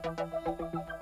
Thank you.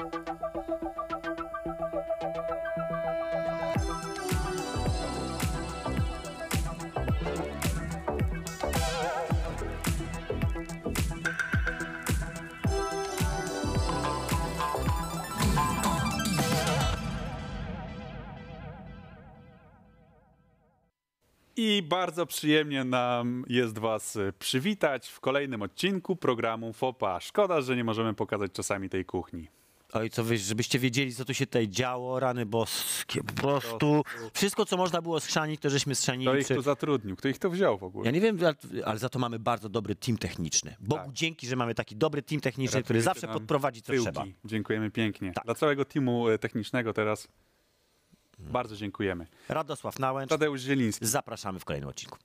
I bardzo przyjemnie nam jest Was y, przywitać w kolejnym odcinku programu FOPA. Szkoda, że nie możemy pokazać czasami tej kuchni. Oj, co wy, żebyście wiedzieli, co tu się tutaj działo, rany boskie, po prostu wszystko, co można było schrzanić, to żeśmy schrzanili. Kto ich tu zatrudnił? Kto ich to wziął w ogóle? Ja nie wiem, ale- za to mamy bardzo dobry team techniczny. Bogu Tak. dzięki, że mamy taki dobry team techniczny, który zawsze podprowadzi, co tyłki. trzeba. Dziękujemy pięknie. Tak. Dla całego teamu y, technicznego teraz bardzo dziękujemy. Radosław Nałęcz, Tadeusz Zieliński. zapraszamy w kolejnym odcinku.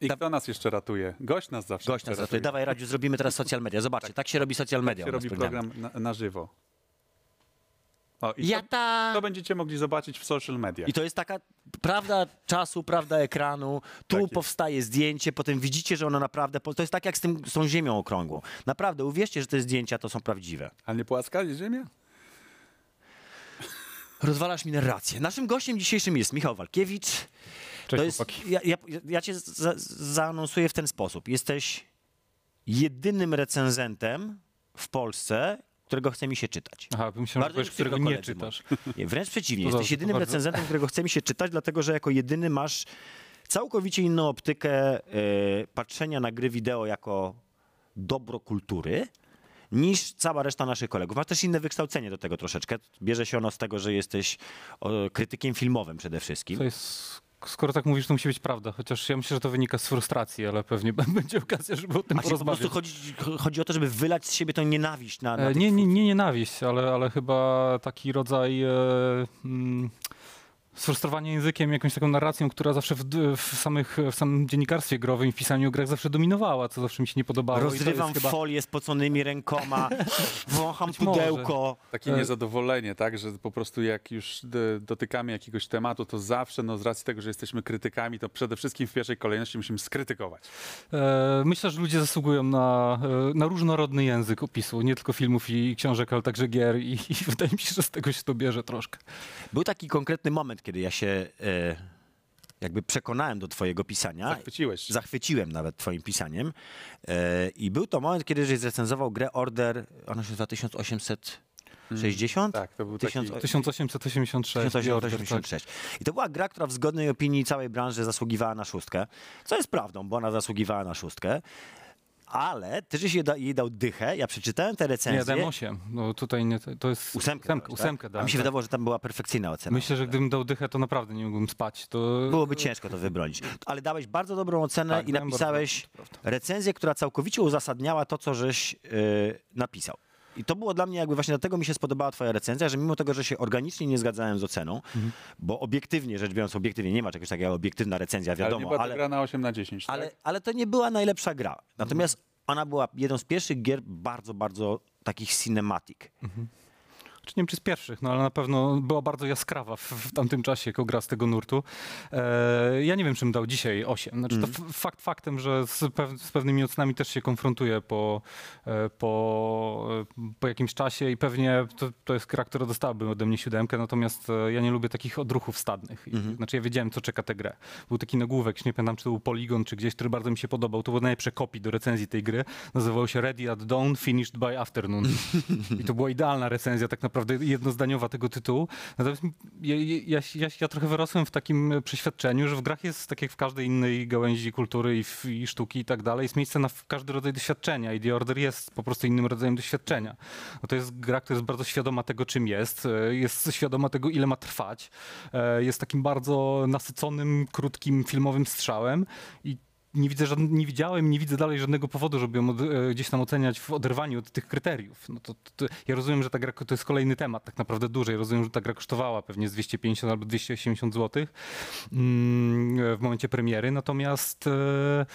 I kto nas jeszcze ratuje? Gość nas zawsze Gość nas ratuje. ratuje. Dawaj, Radziu, zrobimy teraz social media. Zobaczcie, tak, się robi social media. się u nas robi program na, na żywo. O, i Ja to, ta... to będziecie mogli zobaczyć w social mediach. I to jest taka prawda czasu, prawda ekranu. Tu Tak powstaje zdjęcie, potem widzicie, że ono naprawdę. To jest tak jak z, tym, z tą ziemią okrągłą. Naprawdę, uwierzcie, że te zdjęcia to są prawdziwe. A nie płaska jest ziemia? Rozwalasz mi narrację. Naszym gościem dzisiejszym jest Michał Walkiewicz. Cześć to jest, chłopaki. ja, ja, ja cię za, zaanonsuję w ten sposób. Jesteś jedynym recenzentem w Polsce, którego chce mi się czytać. Aha, myślałem, że którego nie czytasz. Nie, wręcz przeciwnie. To Jesteś dobrze, jedynym to bardzo. recenzentem, którego chce mi się czytać, dlatego że jako jedyny masz całkowicie inną optykę e, patrzenia na gry wideo jako dobro kultury niż cała reszta naszych kolegów. Masz też inne wykształcenie do tego troszeczkę. Bierze się ono z tego, że jesteś krytykiem filmowym przede wszystkim. To jest, skoro tak mówisz, to musi być prawda. Chociaż ja myślę, że to wynika z frustracji, ale pewnie będzie okazja, żeby o tym A się po porozmawiać. prostu chodzi, chodzi o to, żeby wylać z siebie tą nienawiść na, na E, Nie, nie, nie nienawiść, ale, ale chyba taki rodzaj e, mm, sfrustrowanie językiem, jakąś taką narracją, która zawsze w, w, samych, w samym dziennikarstwie growym i w pisaniu o grach zawsze dominowała, co zawsze mi się nie podobało. Rozrywam chyba... folię spoconymi rękoma, wącham Być może. pudełko. Takie E, niezadowolenie, tak, że po prostu jak już d- dotykamy jakiegoś tematu, to zawsze, no z racji tego, że jesteśmy krytykami, to przede wszystkim w pierwszej kolejności musimy skrytykować. E, Myślę, że ludzie zasługują na, e, na różnorodny język opisu, nie tylko filmów i książek, ale także gier i, i wydaje mi się, że z tego się to bierze troszkę. Był taki konkretny moment, kiedy ja się e, jakby przekonałem do twojego pisania. Zachwyciłeś. się. Zachwyciłem nawet twoim pisaniem. E, I był to moment, kiedy żeś zrecenzował grę Order, ona się nazywa 1860? Tak, to był taki... Tysiąc- 1886. The Order, tak. 1886. I to była gra, która w zgodnej opinii całej branży zasługiwała na szóstkę. Co jest prawdą, bo ona zasługiwała na szóstkę. Ale ty żeś jej, da, jej dał dychę, ja przeczytałem te Nie, recenzje. dałem 8. No tutaj nie, to jest Ósemkę, ósemkę, dałeś, tak? ósemkę A dałem, mi się tak. wydawało, że tam była perfekcyjna ocena. Myślę, że gdybym dał dychę, to naprawdę nie mógłbym spać. To Byłoby ciężko to wybronić. Ale dałeś bardzo dobrą ocenę Tak, i napisałeś bardzo recenzję, która całkowicie uzasadniała to, co żeś yy, napisał. I to było dla mnie jakby właśnie dlatego mi się spodobała twoja recenzja, że mimo tego, że się organicznie nie zgadzałem z oceną, Mhm. bo obiektywnie rzecz biorąc, obiektywnie nie ma czegoś takiego jak obiektywna recenzja, Ale nie wiadomo, była to ale, gra na 8 na 10, ale, tak? ale to nie była najlepsza gra. Natomiast ona była jedną z pierwszych gier bardzo, bardzo takich cinematic. Czy nie wiem, czy z pierwszych, no ale na pewno była bardzo jaskrawa w, w tamtym czasie jako gra z tego nurtu. E, ja nie wiem, czym dał dzisiaj 8. Znaczy, to f- fakt faktem, że z, pew, z pewnymi ocenami też się konfrontuję po, e, po, e, po jakimś czasie i pewnie to, to jest gra, która dostałaby ode mnie siódemkę, natomiast e, ja nie lubię takich odruchów stadnych. I, Znaczy ja wiedziałem, co czeka tę grę. Był taki nagłówek, nie pamiętam, czy to był Polygon, czy gdzieś, który bardzo mi się podobał. To był najlepsze kopii do recenzji tej gry. Nazywał się Ready at Dawn, Finished by Afternoon. I to była idealna recenzja, tak naprawdę jednozdaniowa tego tytułu. Natomiast ja, ja, ja, ja trochę wyrosłem w takim przeświadczeniu, że w grach jest, tak jak w każdej innej gałęzi kultury i, w, i sztuki i tak dalej, jest miejsce na każdy rodzaj doświadczenia i The Order jest po prostu innym rodzajem doświadczenia. Bo to jest gra, która jest bardzo świadoma tego, czym jest, e, jest świadoma tego, ile ma trwać, e, jest takim bardzo nasyconym, krótkim, filmowym strzałem i nie widzę żadn- nie widziałem, nie widzę dalej żadnego powodu, żeby ją od, e, gdzieś tam oceniać w oderwaniu od tych kryteriów. No to, to, to, ja rozumiem, że ta gra to jest kolejny temat, tak naprawdę duży. Ja rozumiem, że ta gra kosztowała pewnie z 250 albo 280 zł mm, w momencie premiery, natomiast e,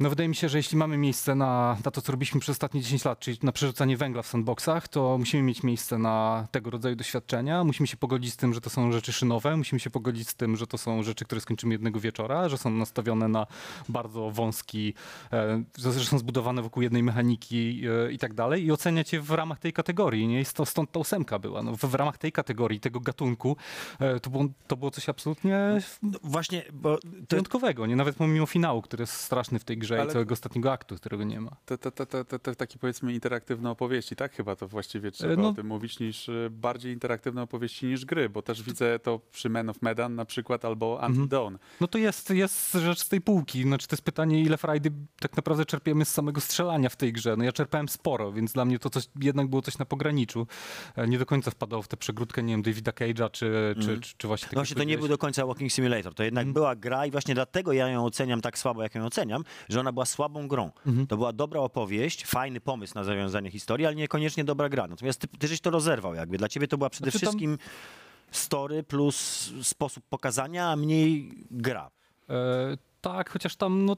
No wydaje mi się, że jeśli mamy miejsce na, na to, co robiliśmy przez ostatnie 10 lat, czyli na przerzucanie węgla w sandboxach, to musimy mieć miejsce na tego rodzaju doświadczenia. Musimy się pogodzić z tym, że to są rzeczy szynowe, musimy się pogodzić z tym, że to są rzeczy, które skończymy jednego wieczora, że są nastawione na bardzo wąski, e, że są zbudowane wokół jednej mechaniki e, i tak dalej i oceniać je w ramach tej kategorii. Nie? I to, stąd ta ósemka była. No, w, ramach tej kategorii, tego gatunku, e, to, było, to było coś absolutnie No, właśnie, bo wyjątkowego, nie? Nawet pomimo finału, który jest straszny w tej grze Ale- i całego ostatniego aktu, którego nie ma. Te, te, te, te, te, te takie powiedzmy interaktywne opowieści, tak chyba to właściwie trzeba no- o tym mówić, niż y, bardziej interaktywne opowieści niż gry, bo też widzę to przy Men of Medan na przykład albo Until Mhm. Dawn. No to jest, jest rzecz z tej półki. Znaczy to jest pytanie, ile frajdy tak naprawdę czerpiemy z samego strzelania w tej grze. No ja czerpałem sporo, więc dla mnie to coś, jednak było coś na pograniczu. E, Nie do końca wpadało w tę przegródkę, nie wiem, Davida Cage'a, czy, czy, czy, czy właśnie... tak No właśnie to nie był do końca Walking Simulator. To jednak była gra i właśnie dlatego ja ją oceniam tak słabo, jak ją oceniam, że ona była słabą grą. To była dobra opowieść, fajny pomysł na zawiązanie historii, ale niekoniecznie dobra gra. Natomiast ty, ty żeś to rozerwał jakby. Dla ciebie to była przede Znaczy tam- wszystkim story plus sposób pokazania, a mniej gra. E, tak, chociaż tam, no,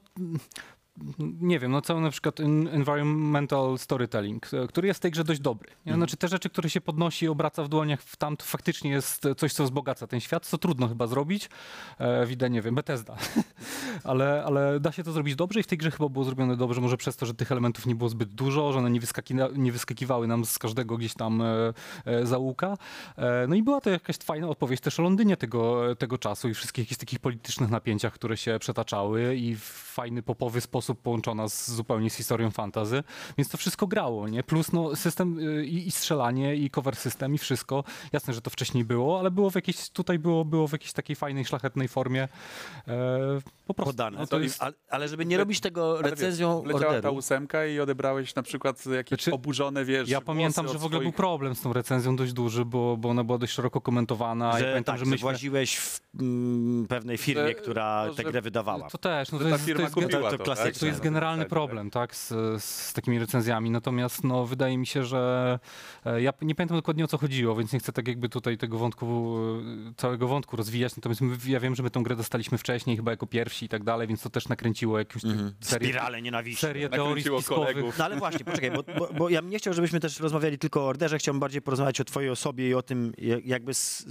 nie wiem, no cały na przykład en- environmental storytelling, e, który jest w tej grze dość dobry. Nie? Znaczy te rzeczy, które się podnosi i obraca w dłoniach w tam, to faktycznie jest coś, co wzbogaca ten świat, co trudno chyba zrobić. E, widzę, nie wiem, Bethesda. ale, ale da się to zrobić dobrze i w tej grze chyba było zrobione dobrze, może przez to, że tych elementów nie było zbyt dużo, że one nie, wyskaki- nie wyskakiwały nam z każdego gdzieś tam e, e, zaułka. E, no i była to jakaś fajna opowieść też o Londynie tego, tego czasu i wszystkich jakichś takich politycznych napięciach, które się przetaczały i w fajny, popowy sposób połączona z, zupełnie z historią fantazy, więc to wszystko grało, nie? Plus no, system y, i, i strzelanie, i cover system, i wszystko. Jasne, że to wcześniej było, ale było w jakiejś, tutaj było, było w jakiejś takiej fajnej, szlachetnej formie e, po prostu. Podane. No, to to jest, ale, ale żeby nie robić tego Ale wiesz, recenzją Leciała ta orderu. ósemka i odebrałeś na przykład jakieś Znaczy, oburzone, wiesz, ja pamiętam, że w ogóle był swoich- problem z tą recenzją dość duży, bo, bo ona była dość szeroko komentowana. Że, ja pamiętam, tak, że że myśmy... właziłeś w mm, pewnej firmie, która no, tę grę wydawała. To też, no to jest, to firma jest, kupiła to- to, to tak? To jest No, generalny tak, problem, tak, z, z takimi recenzjami. Natomiast no, wydaje mi się, że e, ja nie pamiętam dokładnie o co chodziło, więc nie chcę tak jakby tutaj tego wątku, e, całego wątku rozwijać. Natomiast my, ja wiem, że my tą grę dostaliśmy wcześniej, chyba jako pierwsi i tak dalej, więc to też nakręciło jakąś Mhm. serię, Spirale nienawiści. serię teorii Nakręciło spiskowych. kolegów. No ale właśnie, poczekaj, bo, bo, bo ja bym nie chciał, żebyśmy też rozmawiali tylko o orderze, chciałbym bardziej porozmawiać o twojej osobie i o tym jak- jakby z,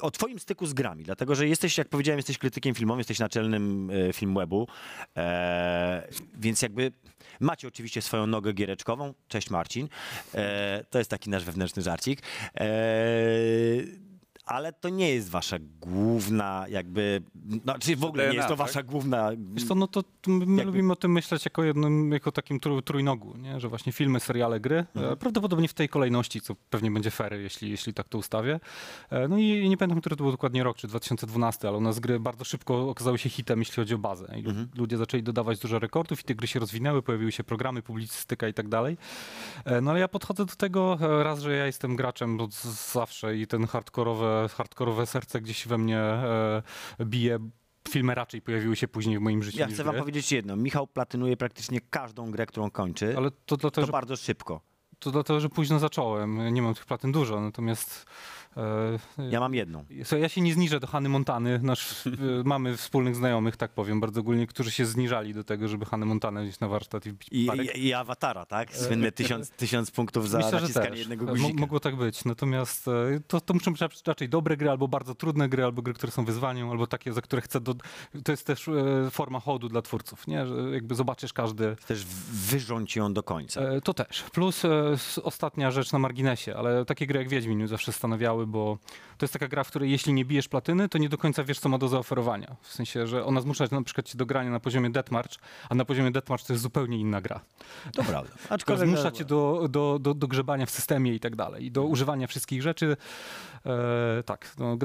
o twoim styku z grami, dlatego że jesteś, jak powiedziałem, jesteś krytykiem filmowym, jesteś naczelnym e, Filmwebu, e, więc jakby macie oczywiście swoją nogę giereczkową, cześć Marcin, e, to jest taki nasz wewnętrzny żarcik, e, ale to nie jest wasza główna jakby, no, czy w ogóle nie DNA, jest to tak? wasza główna Wiesz co, no to my Jakby- lubimy o tym myśleć jako jednym, jako takim trój, trójnogu, nie? że właśnie filmy, seriale, gry, Mhm. e, prawdopodobnie w tej kolejności, co pewnie będzie fair, jeśli, jeśli tak to ustawię. E, No i, nie pamiętam, który to był dokładnie rok, czy 2012, ale u nas gry bardzo szybko okazały się hitem, jeśli chodzi o bazę. I Mhm. Ludzie zaczęli dodawać dużo rekordów i te gry się rozwinęły, pojawiły się programy, publicystyka i tak dalej. E, No ale ja podchodzę do tego raz, że ja jestem graczem od zawsze i ten hardkorowe, hardkorowe serce gdzieś we mnie e, bije. Filmy raczej pojawiły się później w moim życiu Ja chcę wam gry. powiedzieć jedno. Michał platynuje praktycznie każdą grę, którą kończy. Ale to dlatego, to że, bardzo szybko. to dlatego, że późno zacząłem. Nie mam tych platyn dużo, natomiast Ja mam jedną. Słuchaj, Ja się nie zniżę do Hany Montany. Nasz, e, mamy wspólnych znajomych, tak powiem, bardzo ogólnie, którzy się zniżali do tego, żeby Hanę Montanę wziąć na warsztat i wbić I, i, i awatara, tak? Słynne tysiąc, tysiąc punktów za Myślę, naciskanie jednego guzika. Mogło tak być. Natomiast e, to, to muszą być raczej dobre gry, albo bardzo trudne gry, albo gry, które są wyzwaniem, albo takie, za które chcę. Do... To jest też e, forma hołdu dla twórców, nie? Że jakby zobaczysz każdy. Też wyrządź ją do końca. E, To też. Plus e, ostatnia rzecz na marginesie, ale takie gry jak Wiedźmin zawsze bo to jest taka gra, w której jeśli nie bijesz platyny, to nie do końca wiesz, co ma do zaoferowania. W sensie, że ona zmusza na przykład cię do grania na poziomie Deathmatch, a na poziomie Deathmatch to jest zupełnie inna gra. To prawda. Aczkolwiek zmusza cię do, do, do, do grzebania w systemie i tak dalej, i do używania wszystkich rzeczy. E, tak, no,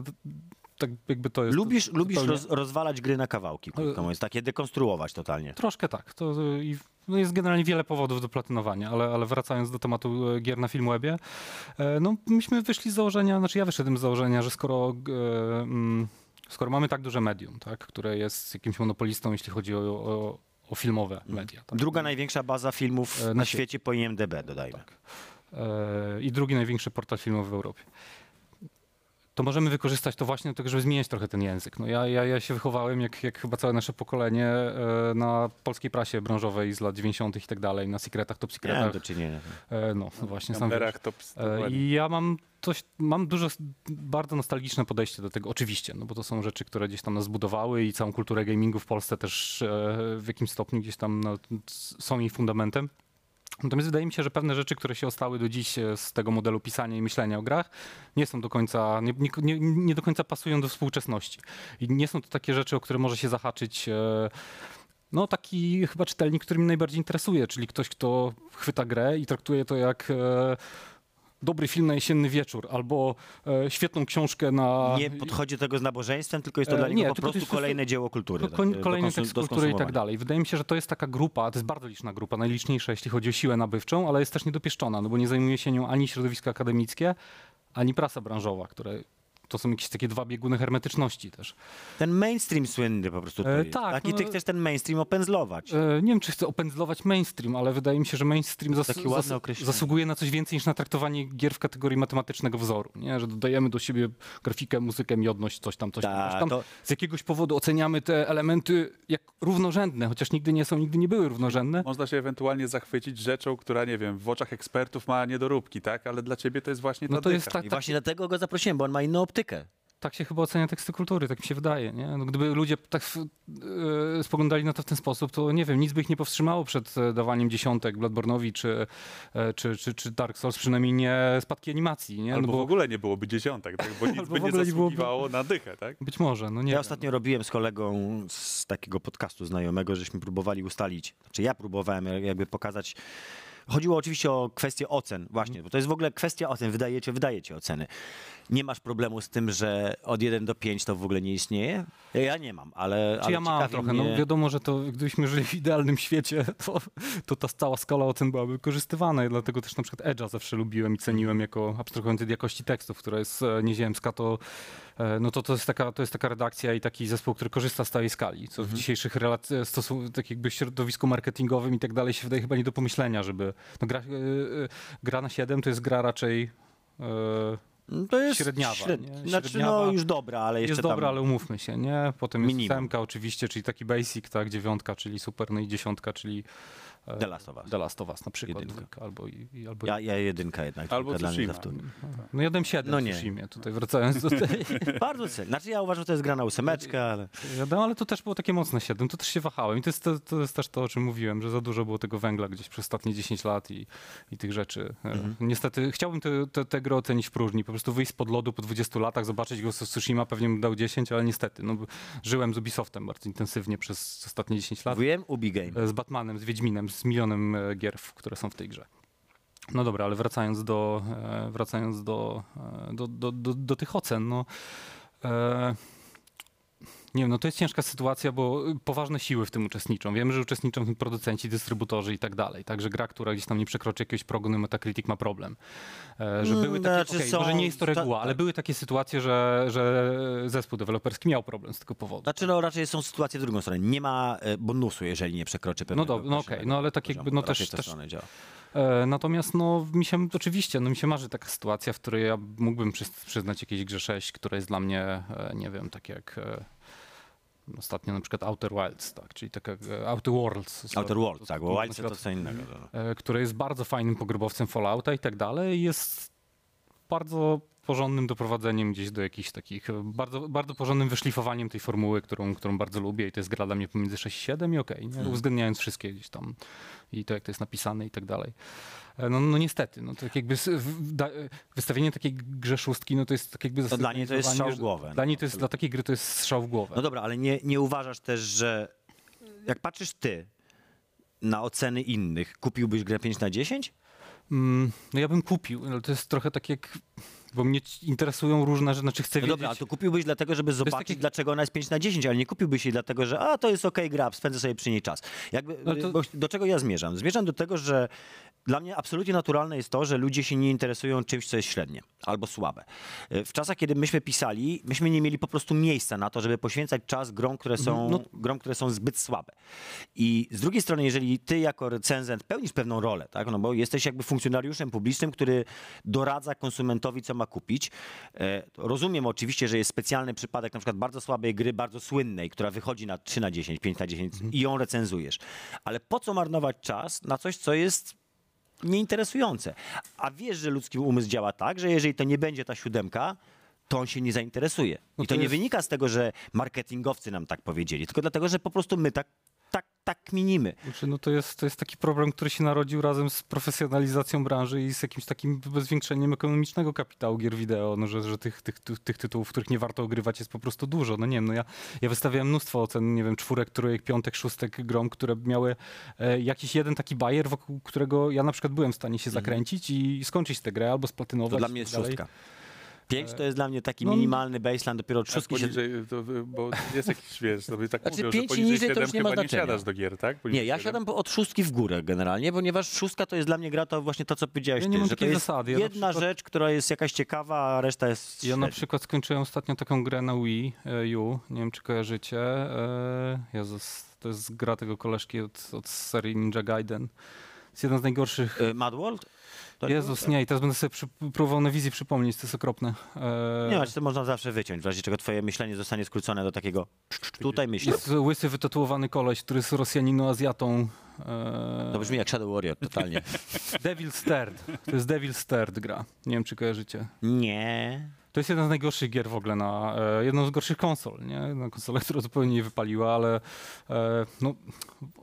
tak jakby to jest... lubisz, to lubisz roz, rozwalać gry na kawałki, krótko mówiąc, takie dekonstruować totalnie. Troszkę tak. To i no jest generalnie wiele powodów do platynowania, ale, ale wracając do tematu e, gier na Filmwebie, e, no myśmy wyszli z założenia, znaczy ja wyszedłem z założenia, że skoro, e, mm, skoro mamy tak duże medium, tak, które jest jakimś monopolistą, jeśli chodzi o, o, o filmowe media. Tak, Druga największa baza filmów na na świecie po IMDB, dodajmy. e, i drugi największy portal filmowy w Europie. To możemy wykorzystać to właśnie do tego, żeby zmieniać trochę ten język. No ja, ja, ja się wychowałem, jak, jak chyba całe nasze pokolenie, e, na polskiej prasie branżowej z lat 90. i tak dalej, na secretach, top secretach. do czynienia. E, no, właśnie sam wiesz. Kamperach to E. I ja mam coś, mam dużo, bardzo nostalgiczne podejście do tego, oczywiście, no bo to są rzeczy, które gdzieś tam nas zbudowały i całą kulturę gamingu w Polsce też w jakimś stopniu gdzieś tam no, są jej fundamentem. Natomiast wydaje mi się, że pewne rzeczy, które się ostały do dziś e, z tego modelu pisania i myślenia o grach, nie są do końca, nie, nie, nie do końca pasują do współczesności. I nie są to takie rzeczy, o które może się zahaczyć e, no taki chyba czytelnik, który mnie najbardziej interesuje, czyli ktoś, kto chwyta grę i traktuje to jak e, dobry film na jesienny wieczór, albo e, świetną książkę na... Nie podchodzi do tego z nabożeństwem, tylko jest to E, dla niego nie, po to prostu kolejne dzieło kultury. no, tak, kolejny tekst kultury i tak dalej. Wydaje mi się, że to jest taka grupa, to jest bardzo liczna grupa, najliczniejsza, jeśli chodzi o siłę nabywczą, ale jest też niedopieszczona, no bo nie zajmuje się nią ani środowisko akademickie, ani prasa branżowa, które to są jakieś takie dwa bieguny hermetyczności też. Ten mainstream słynny po prostu tu E, tak, tak? I no- ty chcesz ten mainstream opędzlować. E, Nie wiem, czy chcę opędzlować mainstream, ale wydaje mi się, że mainstream zas zas zasługuje na coś więcej niż na traktowanie gier w kategorii matematycznego wzoru. Nie? Że dodajemy do siebie grafikę, muzykę, miodność, coś tam, coś tam. Ta, coś tam. to- Z jakiegoś powodu oceniamy te elementy jak równorzędne, chociaż nigdy nie są, nigdy nie były równorzędne. Można się ewentualnie zachwycić rzeczą, która, nie wiem, w oczach ekspertów ma niedoróbki, tak? Ale dla ciebie to jest właśnie ta No to jest dycha. tak, I tak, właśnie dlatego go zaprosiłem, bo on ma inną optykę. Tak się chyba ocenia teksty kultury, tak mi się wydaje. Nie? No, gdyby ludzie tak e, spoglądali na to w ten sposób, to nie wiem, nic by ich nie powstrzymało przed e, dawaniem dziesiątek Bloodborne'owi czy, e, czy, czy, czy Dark Souls, przynajmniej nie spadki animacji. Nie? Albo no bo w ogóle nie byłoby dziesiątek, tak? bo nic by nie ogóle nie byłoby- zasługiwało na dychę, tak? być może, no nie ja wiem. ostatnio robiłem z kolegą z takiego podcastu znajomego, żeśmy próbowali ustalić, znaczy ja próbowałem jakby pokazać. Chodziło oczywiście o kwestię ocen, właśnie, bo to jest w ogóle kwestia ocen, wydajecie, wydajecie oceny. Nie masz problemu z tym, że od 1 do 5 to w ogóle nie istnieje? Ja nie mam, ale, Czy ale ja mam trochę, mnie... no wiadomo, że to gdybyśmy żyli w idealnym świecie, to, to ta cała skala ocen byłaby wykorzystywana i dlatego też na przykład Edge'a zawsze lubiłem i ceniłem jako abstrahując od jakości tekstów, która jest e, nieziemska, to e, no to, to, jest taka, to jest taka redakcja i taki zespół, który korzysta z tej skali, co w dzisiejszych relacjach, stosu- tak jakby środowisku marketingowym i tak dalej się wydaje chyba nie do pomyślenia, żeby no gra, e, e, gra na 7 to jest gra raczej e, No To jest średniawa, śred- nie? Znaczy, Średniawa. no już dobra, ale jeszcze jest tam... dobra, ale umówmy się, nie? Potem jest Minimum. ósemka oczywiście, czyli taki basic, tak, dziewiątka, czyli super, no i dziesiątka, czyli The Last of Us. The Last of Us na przykład, dwójka, albo, i, albo Ja, ja jedynka jednak. Albo dla mnie Tsushima. za wtór. no jadłem siedem No no nie. w Tsushimie, tutaj wracając do tej, Bardzo cel. Znaczy ja uważam, że to jest gra na ósemeczkę, ale... jadłem, ale to też było takie mocne siedem, to też się wahałem i to jest, to, to jest też to, o czym mówiłem, że za dużo było tego węgla gdzieś przez ostatnie 10 lat i, i tych rzeczy. E, Mhm. Niestety chciałbym tę te, te grę ocenić w próżni, po prostu wyjść spod lodu po 20 latach, zobaczyć go z Tsushima, pewnie bym dał 10, ale niestety, no, żyłem z Ubisoftem bardzo intensywnie przez ostatnie 10 lat. Wiem, Ubi Game. E, z Batmanem, z Wiedźminem, z milionem e, gier, które są w tej grze. No dobra, ale wracając do, e, wracając do, e, do, do, do, do tych ocen, no e, nie wiem, no to jest ciężka sytuacja, bo poważne siły w tym uczestniczą. Wiemy, że uczestniczą w tym producenci, dystrybutorzy i tak dalej. Także gra, która gdzieś tam nie przekroczy jakiegoś progu na Metacritic ma problem. E, że były takie, znaczy okej, są- może nie jest to ta- reguła, ale tak. były takie sytuacje, że, że zespół deweloperski miał problem z tego powodu. Znaczy no raczej są sytuacje w drugą stronę. Nie ma e, bonusu, jeżeli nie przekroczy pewnego dob- no okej, no ale tak poziomu. jakby, no Raczej też- w tę też- stronę działa. E, Natomiast no, mi się oczywiście, no mi się marzy taka sytuacja, w której ja mógłbym przy, przyznać jakieś grze 6, która jest dla mnie, e, nie wiem, tak jak e, ostatnio na przykład Outer Wilds, tak, czyli taka e, Outer Worlds. Outer Worlds, tak, bo Wilds to co innego. no. e, które jest bardzo fajnym pogrobowcem Fallouta i tak dalej, jest bardzo porządnym doprowadzeniem gdzieś do jakichś takich, e, bardzo, bardzo porządnym wyszlifowaniem tej formuły, którą, którą bardzo lubię i to jest gra dla mnie pomiędzy 6 i 7 i okej, nie? uwzględniając wszystkie gdzieś tam i to jak to jest napisane i tak dalej. E, No, no niestety, no tak jakby e, wystawienie takiej grze szóstki, no to jest tak jakby To dla niej to jest strzał w głowę. Dla no, to jest, dla takiej gry to jest strzał w głowę. No dobra, ale nie, nie uważasz też, że jak patrzysz ty na oceny innych, kupiłbyś grę 5 na 10? Mm, no ja bym kupił, ale to jest trochę tak jak, bo mnie interesują różne rzeczy, znaczy chcę No wiedzieć... dobra, ale to kupiłbyś dlatego, żeby zobaczyć, takie- dlaczego ona jest 5 na 10, ale nie kupiłbyś jej dlatego, że a, to jest okej gra, spędzę sobie przy niej czas. Jakby, No to- do czego ja zmierzam? Zmierzam do tego, że dla mnie absolutnie naturalne jest to, że ludzie się nie interesują czymś, co jest średnie albo słabe. Y, W czasach, kiedy myśmy pisali, myśmy nie mieli po prostu miejsca na to, żeby poświęcać czas grom, które są, No- grom, które są zbyt słabe. I z drugiej strony, jeżeli ty jako recenzent pełnisz pewną rolę, tak? no bo jesteś jakby funkcjonariuszem publicznym, który doradza konsumentowi, co ma ma kupić. E, rozumiem oczywiście, że jest specjalny przypadek na przykład bardzo słabej gry, bardzo słynnej, która wychodzi na 3 na 10, 5 na 10 i ją recenzujesz. Ale po co marnować czas na coś, co jest nieinteresujące? A wiesz, że ludzki umysł działa tak, że jeżeli to nie będzie ta siódemka, to on się nie zainteresuje. No I to to nie jest- wynika z tego, że marketingowcy nam tak powiedzieli, tylko dlatego, że po prostu my tak, tak, tak kminimy. Znaczy, no to, jest, to jest taki problem, który się narodził razem z profesjonalizacją branży i z jakimś takim zwiększeniem ekonomicznego kapitału gier wideo, no, że, że tych, tych, tych, tych tytułów, których nie warto ogrywać jest po prostu dużo. No nie wiem, no ja, ja wystawiałem mnóstwo ocen, nie wiem, czwórek, trójek, piątek, szóstek grom, które miały e, jakiś jeden taki bajer, wokół którego ja na przykład byłem w stanie się zakręcić i skończyć tę grę albo splatynować. To dla i mnie tak jest dalej. szóstka. Pięć to jest dla mnie taki no- minimalny baseline, dopiero od Tak, szóstki się... poniżej, to, bo jest jakiś, wiesz, sobie tak Znaczy, mówią, pięć i poniżej niżej to 7 już nie ma chyba nie znaczenia. siadasz do gier, tak? Nie, Poniżej ja 7. siadam od szóstki w górę generalnie, ponieważ szóstka to jest dla mnie gra to właśnie to, co powiedziałeś Ja nie ty, mam że to takiej jest zasady. Ja na jedna przykład- rzecz, która jest jakaś ciekawa, a reszta jest Ja na średnia. przykład skończyłem ostatnio taką grę na Wii e, U, nie wiem czy kojarzycie. E, Jezus, to jest gra tego koleżki od, od serii Ninja Gaiden. Jest jedna z najgorszych. Y, Mad World? To nie Jezus, nie, i teraz będę sobie przy, próbował na wizji przypomnieć, to jest okropne. E, Nie, znaczy to można zawsze wyciąć, w razie czego twoje myślenie zostanie skrócone do takiego tutaj myślę. Jest łysy, wytatuowany koleś, który jest Rosjanino-Azjatą. E, To brzmi jak Shadow Warrior, totalnie. Devil's Third. To jest Devil's Third gra. Nie wiem, czy kojarzycie. Nie. To jest jedna z najgorszych gier w ogóle na, e, jedną z gorszych konsol, nie? Na konsolę, która zupełnie nie wypaliła, ale e, no,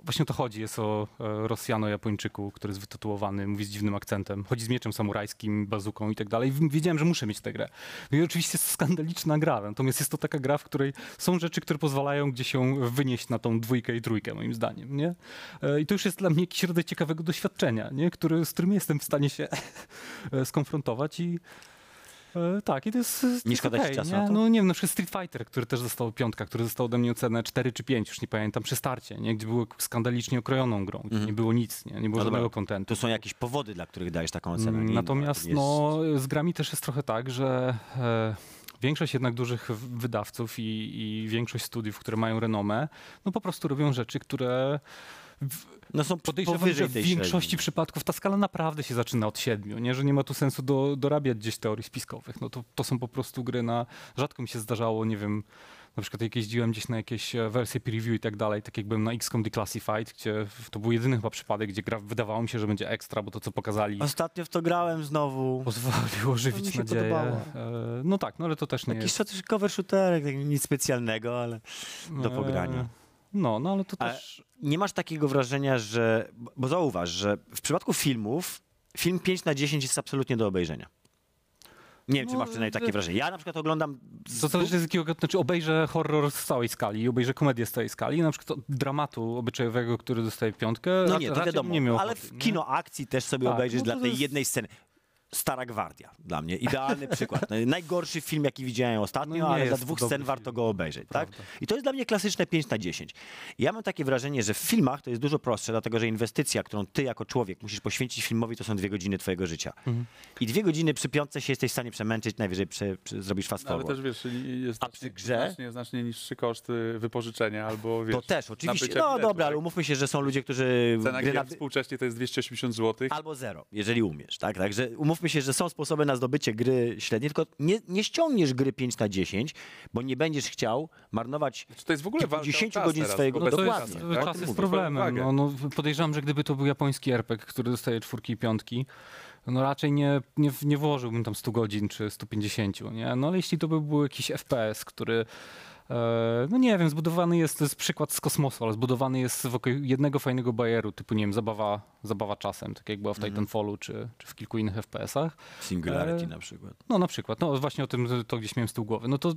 właśnie o to chodzi. Jest o e, Rosjano-Japończyku, który jest wytatuowany, mówi z dziwnym akcentem, chodzi z mieczem samurajskim, bazuką i tak dalej. Wiedziałem, że muszę mieć tę grę. No i oczywiście jest skandaliczna gra, natomiast jest to taka gra, w której są rzeczy, które pozwalają gdzieś się wynieść na tą dwójkę i trójkę, moim zdaniem, nie? E, I to już jest dla mnie jakiś rodzaj ciekawego doświadczenia, nie? Który, z którym jestem w stanie się e, skonfrontować i E, tak, i to jest. to jest szkoda ci okej, czasu nie? na to? No nie wiem, na przykład Street Fighter, który też został piątka, który został ode mnie ocenę 4 czy 5, już nie pamiętam, przy starcie, nie? gdzie było skandalicznie okrojoną grą, gdzie nie było nic, nie, nie było No żadnego kontentu. Tu są jakieś powody, dla których dajesz taką ocenę. nie? Natomiast To nie no, z grami też jest trochę tak, że e, większość jednak dużych wydawców i, i większość studiów, które mają renomę, no po prostu robią rzeczy, które w, no są Podejrzewam, że w tej większości średniej. przypadków ta skala naprawdę się zaczyna od siedmiu, nie? że nie ma tu sensu do, dorabiać gdzieś teorii spiskowych. No to, to są po prostu gry na... Rzadko mi się zdarzało, nie wiem, na przykład jak jeździłem gdzieś na jakieś e, wersje preview i tak dalej, tak jak byłem na XCOM Declassified, gdzie to był jedyny chyba przypadek, gdzie gra wydawało mi się, że będzie ekstra, bo to co pokazali Ostatnio w to grałem znowu. pozwoliło mi żywić się nadzieję. podobało. E, No tak, no ale to też nie Jakiś jest... cover shooterek, tak nic specjalnego, ale do e, pogrania. No, no ale to też... nie masz takiego wrażenia, że. Bo zauważ, że w przypadku filmów, film 5 na 10 jest absolutnie do obejrzenia. Nie wiem, czy No, masz przynajmniej takie że- wrażenie. Ja na przykład oglądam. z To zależy z jakiego, znaczy obejrzę horror z całej skali, obejrzę komedię z całej skali, na przykład od dramatu obyczajowego, który dostaje piątkę, No nie, to wiadomo, nie miał ale w kino akcji też sobie Tak, obejrzysz no dla tej jest- jednej sceny. Stara Gwardia dla mnie. Idealny przykład. Najgorszy film, jaki widziałem ostatnio, No ale to dwóch scen warto film. go obejrzeć. Tak? I to jest dla mnie klasyczne 5 na 10. Ja mam takie wrażenie, że w filmach to jest dużo prostsze, dlatego że inwestycja, którą ty jako człowiek musisz poświęcić filmowi, to są dwie godziny twojego życia. Mhm. I dwie godziny przy piątce się jesteś w stanie przemęczyć, najwyżej prze, prze, zrobisz fast No, ale forward. też wiesz, jest A znacznie, przy grze? znacznie, znacznie niższy koszt y, wypożyczenia albo wiesz, To też, oczywiście. No biletu, dobra, tak? ale umówmy się, że są ludzie, którzy Cena gry na... współcześnie to jest 280 zł. Albo zero, jeżeli umiesz, tak? Także umówmy się, że są sposoby na zdobycie gry średniej, tylko nie, nie ściągniesz gry 5 na 10, bo nie będziesz chciał marnować Czy to jest w ogóle walka o 10 czas godzin teraz, swojego- No dokładnie, jest, czasu, tak? czas jest problemem. No, no, podejrzewam, że gdyby to był japoński RPG, który dostaje czwórki i piątki, no raczej nie, nie, nie włożyłbym tam 100 godzin czy 150, nie? No ale jeśli to by był jakiś FPS, który no nie wiem, zbudowany jest, to jest przykład z kosmosu, ale zbudowany jest wokół jednego fajnego bajeru, typu, nie wiem, zabawa, zabawa czasem, tak jak była w Titanfallu czy, czy w kilku innych FPS-ach. Singularity E, na przykład. No na przykład, no właśnie o tym to gdzieś miałem z tyłu głowy. No to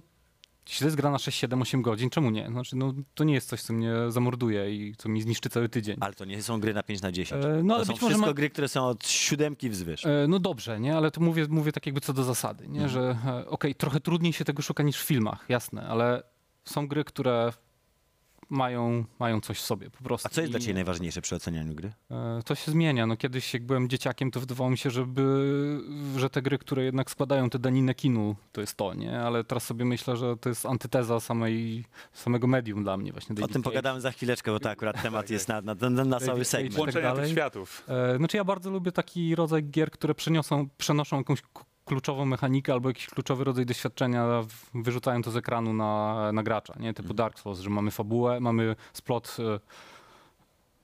jeśli to jest gra na 6, 7, 8 godzin, czemu nie? Znaczy, no, to nie jest coś, co mnie zamorduje i co mi zniszczy cały tydzień. Ale to nie są gry na 5 na 10. E, no, to są wszystko ma- gry, które są od siódemki wzwyż. E, No dobrze, nie? ale to mówię, mówię tak jakby co do zasady, nie? Mhm. że e, okej, trochę trudniej się tego szuka niż w filmach, jasne, ale są gry, które mają, mają coś w sobie po prostu. A co jest dla I, ciebie najważniejsze przy ocenianiu gry? e, To się zmienia. No, kiedyś jak byłem dzieciakiem, to wydawało mi się, żeby, że te gry, które jednak składają tę daninę kinu, to jest to, nie? Ale teraz sobie myślę, że to jest antyteza samej, samego medium dla mnie właśnie. O David tym Cage. pogadamy za chwileczkę, bo to akurat temat tak, jest na, na, na, na cały segment. tak Łączenia dalej. tych światów. E, Znaczy ja bardzo lubię taki rodzaj gier, które przeniosą, przenoszą jakąś kluczową mechanikę albo jakiś kluczowy rodzaj doświadczenia wyrzucają to z ekranu na, na gracza, nie? Typu Dark Souls, że mamy fabułę, mamy splot e,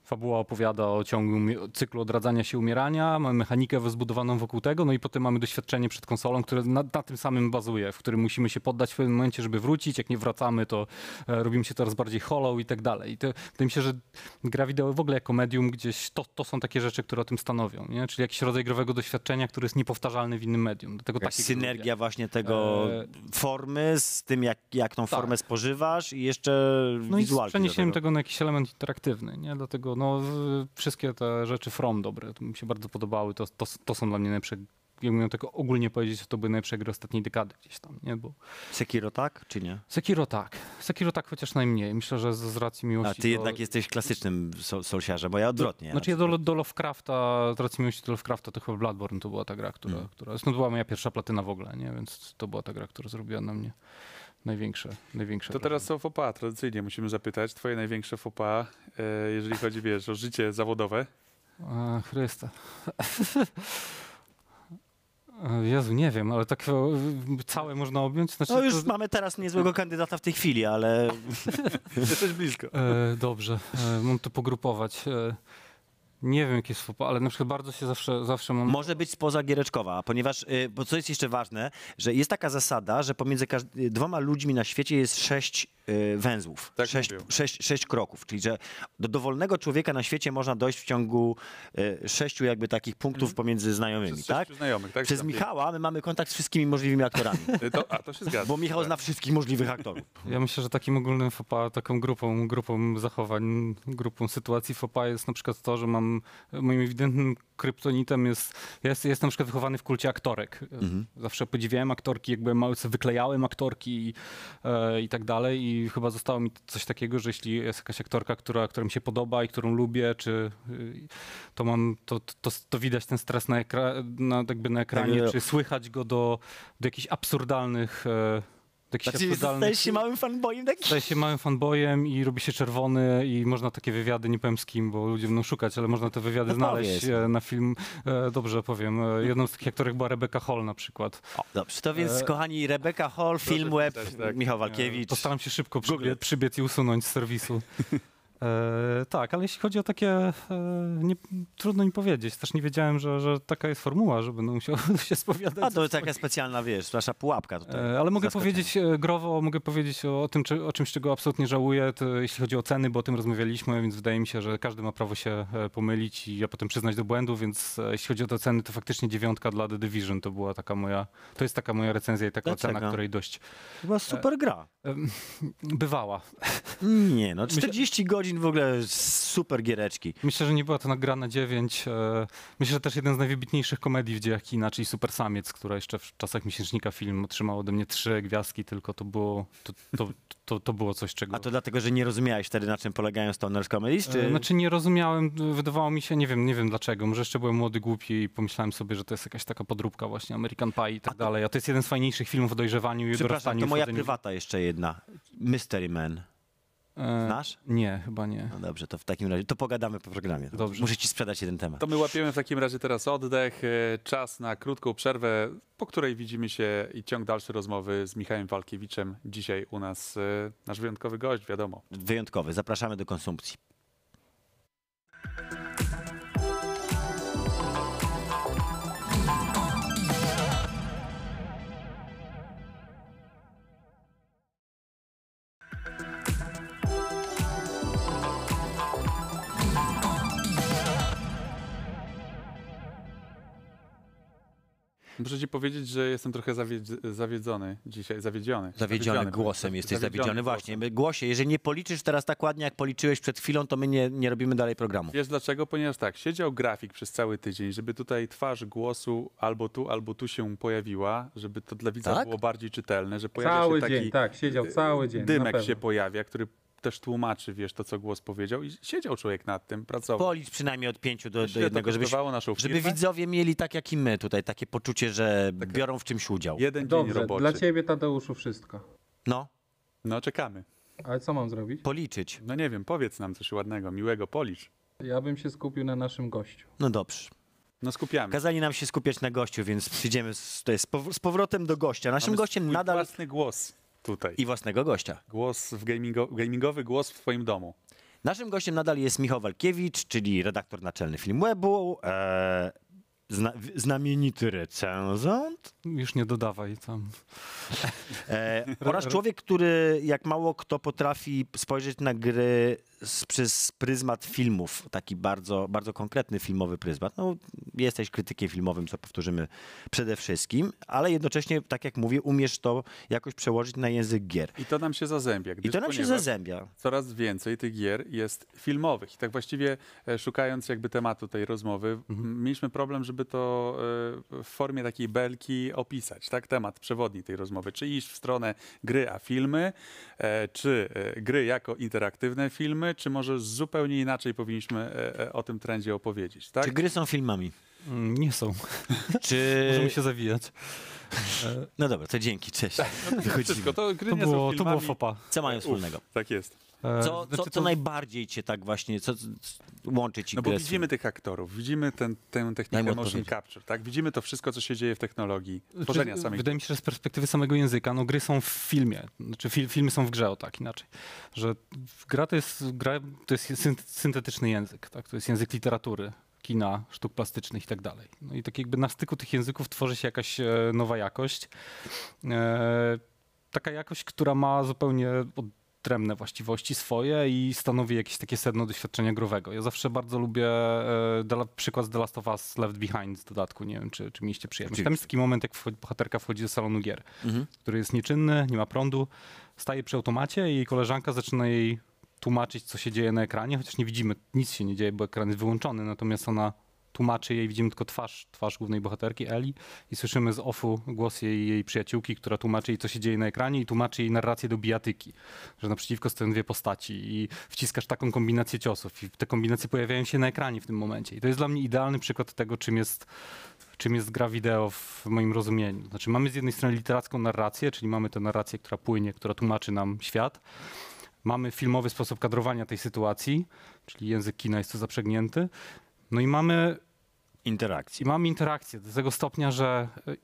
Fabuła opowiada o ciągu cyklu odradzania się umierania, mamy mechanikę zbudowaną wokół tego, no i potem mamy doświadczenie przed konsolą, które na, na tym samym bazuje, w którym musimy się poddać w pewnym momencie, żeby wrócić. Jak nie wracamy, to e, robimy się coraz bardziej hollow i tak dalej. I to, wydaje mi się, że gra wideo w ogóle jako medium gdzieś to, to są takie rzeczy, które o tym stanowią, nie? czyli jakiś rodzaj growego doświadczenia, który jest niepowtarzalny w innym medium. Dlatego synergia właśnie tego E, formy z tym, jak, jak tą tak. formę spożywasz i jeszcze No i z wizualki do przeniesieniem tego. tego na jakiś element interaktywny, nie? Dlatego no, wszystkie te rzeczy From dobre, to mi się bardzo podobały, to, to, to są dla mnie najlepsze, jakbym miał tego ogólnie powiedzieć, to były najlepsze gry ostatniej dekady gdzieś tam, nie? Bo Sekiro tak, czy nie? Sekiro tak, Sekiro tak chociaż najmniej, myślę, że z, z racji miłości A ty do- jednak jesteś klasycznym sol- solsiarzem, bo ja odwrotnie. Znaczy ja do, do Lovecrafta, z racji miłości do Lovecrafta, to chyba Bloodborne to była ta gra, która, Mm. która zresztą to była moja pierwsza platyna w ogóle, nie? Więc to była ta gra, która zrobiła na mnie największe, największe To wrażenie. teraz o FOPA. Tradycyjnie musimy zapytać. Twoje największe FOPA, e, jeżeli chodzi, wiesz, o życie zawodowe. A, Chryste. Jezu, nie wiem, ale tak e, całe można objąć? Znaczy, No już to, mamy teraz niezłego kandydata w tej chwili, ale Jesteś blisko. e, dobrze, e, mam to pogrupować. E, nie wiem, jakie jest ale na przykład bardzo się zawsze, zawsze mam... może być spoza giereczkowa, ponieważ, y, bo co jest jeszcze ważne, że jest taka zasada, że pomiędzy dwoma ludźmi na świecie jest sześć węzłów, Tak sześć, sześć, sześć kroków, czyli że do dowolnego człowieka na świecie można dojść w ciągu y, sześciu jakby takich punktów pomiędzy znajomymi, Przez tak? znajomych, tak? Przez Michała my mamy kontakt z wszystkimi możliwymi aktorami, E, To, a, to się zgadza. bo Michał zna wszystkich możliwych aktorów. Ja myślę, że takim ogólnym FOPA, taką grupą, grupą zachowań, grupą sytuacji FOPA jest na przykład to, że mam, moim ewidentnym kryptonitem jest, ja jest, jestem na przykład wychowany w kulcie aktorek. Zawsze podziwiałem aktorki, jakby mały wyklejałem aktorki i, e, i tak dalej. I chyba zostało mi coś takiego, że jeśli jest jakaś aktorka, która, która mi się podoba i którą lubię, czy y, to mam, to, to, to widać ten stres na, ekra, na, jakby na ekranie, Tak, czy słychać go do, do jakichś absurdalnych e, jakichś Znaczy, absurdalnych stajesz się małym fanboyem taki? Staje się małym fanboyem i robi się czerwony i można takie wywiady, nie powiem z kim, bo ludzie będą szukać, ale można te wywiady No znaleźć powiedz. e, na film. E, dobrze powiem. E, jedną z takich aktorek była Rebecca Hall na przykład. O, dobrze, to więc E, kochani, Rebeka Hall, Film Web, tak. Michał Walkiewicz. Postaram się szybko Google. przybie, przybiec i usunąć z serwisu. E, tak, ale jeśli chodzi o takie, e, nie, trudno mi powiedzieć. Też nie wiedziałem, że, że taka jest formuła, że będę musiał się spowiadać. A to taka specjalna, wiesz, nasza pułapka tutaj. E, Ale mogę powiedzieć e, growo, mogę powiedzieć o, o tym, czy, o czymś, czego absolutnie żałuję, to jeśli chodzi o ceny, bo o tym rozmawialiśmy, więc wydaje mi się, że każdy ma prawo się e, pomylić i ja potem przyznać do błędu, więc e, jeśli chodzi o te ceny, to faktycznie dziewiątka dla The Division to była taka moja, to jest taka moja recenzja i taka Dlaczego? ocena, której dość Chyba super gra. bywała. Nie, no 40 godzin w ogóle super giereczki. Myślę, że nie była to gra na 9. e, Myślę, że też jeden z najwybitniejszych komedii w dziejach kina, czyli Super Samiec, która jeszcze w czasach miesięcznika film otrzymał ode mnie trzy gwiazdki, tylko to było, to, to, to, to było coś, czego... A to dlatego, że nie rozumiałeś wtedy, na czym polegają Stoners Comedies, czy... E, Znaczy nie rozumiałem, wydawało mi się, nie wiem, nie wiem dlaczego, może jeszcze byłem młody, głupi i pomyślałem sobie, że to jest jakaś taka podróbka właśnie American Pie i tak dalej, a to jest jeden z fajniejszych filmów o dojrzewaniu i Przepraszam, dorastaniu. to i moja prywata jeszcze jedna. Mystery Man. E, Znasz? Nie, chyba nie. No dobrze, to w takim razie, to pogadamy po programie. Dobrze. Muszę ci sprzedać jeden temat. To my łapiemy w takim razie teraz oddech, e, czas na krótką przerwę, po której widzimy się i ciąg dalszy rozmowy z Michałem Walkiewiczem. Dzisiaj u nas e, nasz wyjątkowy gość, wiadomo. Wyjątkowy, zapraszamy do konsumpcji. Muszę ci powiedzieć, że jestem trochę zawiedz- zawiedzony dzisiaj, zawiedziony. Zawiedziony głosem jesteś Zawiedziony głosem. Właśnie, my- głosie, jeżeli nie policzysz teraz tak ładnie, jak policzyłeś przed chwilą, to my nie, nie robimy dalej programu. Wiesz dlaczego? Ponieważ tak, siedział grafik przez cały tydzień, żeby tutaj twarz głosu albo tu, albo tu się pojawiła, żeby to dla widza Tak? było bardziej czytelne, że pojawia Cały się taki dzień, tak, siedział cały dzień. na dymek pewno. się pojawia, który też tłumaczy, wiesz, to co głos powiedział i siedział człowiek nad tym, pracował. Policz przynajmniej od pięciu do, do jednego, żeby, kosztowało naszą żeby firmę? widzowie mieli tak jak i my tutaj, takie poczucie, że biorą w czymś udział. Jeden dzień Dobrze, roboczy. dla ciebie Tadeuszu wszystko. No, No czekamy. Ale co mam zrobić? policzyć. No nie wiem, powiedz nam coś ładnego, miłego, policz. Ja bym się skupił na naszym gościu. No dobrze. No skupiamy. Kazali nam się skupiać na gościu, więc przyjdziemy z, to jest z pow- z powrotem do gościa. Naszym Mamy gościem swój nadal własny głos tutaj. i własnego gościa. Głos w gamingo, gamingowy głos w twoim domu. Naszym gościem nadal jest Michał Walkiewicz, czyli redaktor naczelny Filmwebu, e, zna, znamienity recenzent Już nie dodawaj tam. e, oraz człowiek, który jak mało kto potrafi spojrzeć na gry z, przez pryzmat filmów, taki bardzo, bardzo konkretny filmowy pryzmat. No, jesteś krytykiem filmowym, co powtórzymy przede wszystkim, ale jednocześnie, tak jak mówię, umiesz to jakoś przełożyć na język gier. I to nam się zazębia. I to nam się zazębia. Coraz więcej tych gier jest filmowych. I tak właściwie e, szukając jakby tematu tej rozmowy, m, mieliśmy problem, żeby to e, w formie takiej belki opisać, tak? Temat przewodni tej rozmowy. Czy iść w stronę gry a filmy, e, czy gry jako interaktywne filmy, czy może zupełnie inaczej powinniśmy e, e, o tym trendzie opowiedzieć, tak? Czy gry są filmami? Mm, Nie są. Czy... Możemy się zawijać. No dobra, to dzięki, cześć. Wszystko, to gry To nie było, są to było fopa. Co mają wspólnego? Tak jest. E, Co, znaczy co, co to- najbardziej cię tak właśnie, co, co łączy ci No bo widzimy tych aktorów, widzimy ten, tę technikę motion capture, tak? Widzimy to wszystko, co się dzieje w technologii, tworzenia Znaczy, samej Wydaje mi się, że z perspektywy samego języka, no gry są w filmie, znaczy fil, filmy są w grze, o tak inaczej. Że gra to jest, gra to jest syn- syntetyczny język, tak? to jest język literatury, kina, sztuk plastycznych i tak dalej. No i tak jakby na styku tych języków tworzy się jakaś e, nowa jakość. E, taka jakość, która ma zupełnie odrębne właściwości swoje i stanowi jakieś takie sedno doświadczenia growego. Ja zawsze bardzo lubię e, przykład z The Last of Us Left Behind z dodatku, nie wiem, czy, czy mieliście przyjemność. Tam jest taki moment, jak wchodzi, bohaterka wchodzi do salonu gier, Mhm. który jest nieczynny, nie ma prądu, staje przy automacie i koleżanka zaczyna jej tłumaczyć, co się dzieje na ekranie, chociaż nie widzimy, nic się nie dzieje, bo ekran jest wyłączony, natomiast ona tłumaczy jej, widzimy tylko twarz, twarz głównej bohaterki Eli i słyszymy z offu głos jej, jej przyjaciółki, która tłumaczy jej, co się dzieje na ekranie i tłumaczy jej narrację do bijatyki, że naprzeciwko stoją dwie postaci i wciskasz taką kombinację ciosów i te kombinacje pojawiają się na ekranie w tym momencie. I to jest dla mnie idealny przykład tego, czym jest czym jest gra wideo w moim rozumieniu. Znaczy mamy z jednej strony literacką narrację, czyli mamy tę narrację, która płynie, która tłumaczy nam świat. Mamy filmowy sposób kadrowania tej sytuacji, czyli język kina jest tu zaprzęgnięty. No i mamy interakcji. i mamy interakcję do tego stopnia, że e,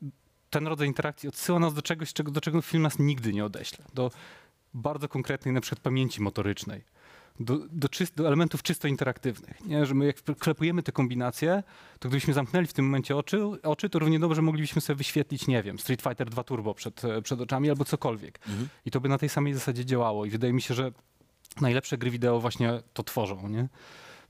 ten rodzaj interakcji odsyła nas do czegoś, czego, do czego film nas nigdy nie odeśle. Do bardzo konkretnej na przykład pamięci motorycznej. Do, do, czyst, do elementów czysto interaktywnych. Nie? Że my jak klepujemy te kombinacje, to gdybyśmy zamknęli w tym momencie oczy, oczy, to równie dobrze moglibyśmy sobie wyświetlić, nie wiem, Street Fighter 2 Turbo przed, e, przed oczami albo cokolwiek. Mhm. I to by na tej samej zasadzie działało. I wydaje mi się, że najlepsze gry wideo właśnie to tworzą, nie?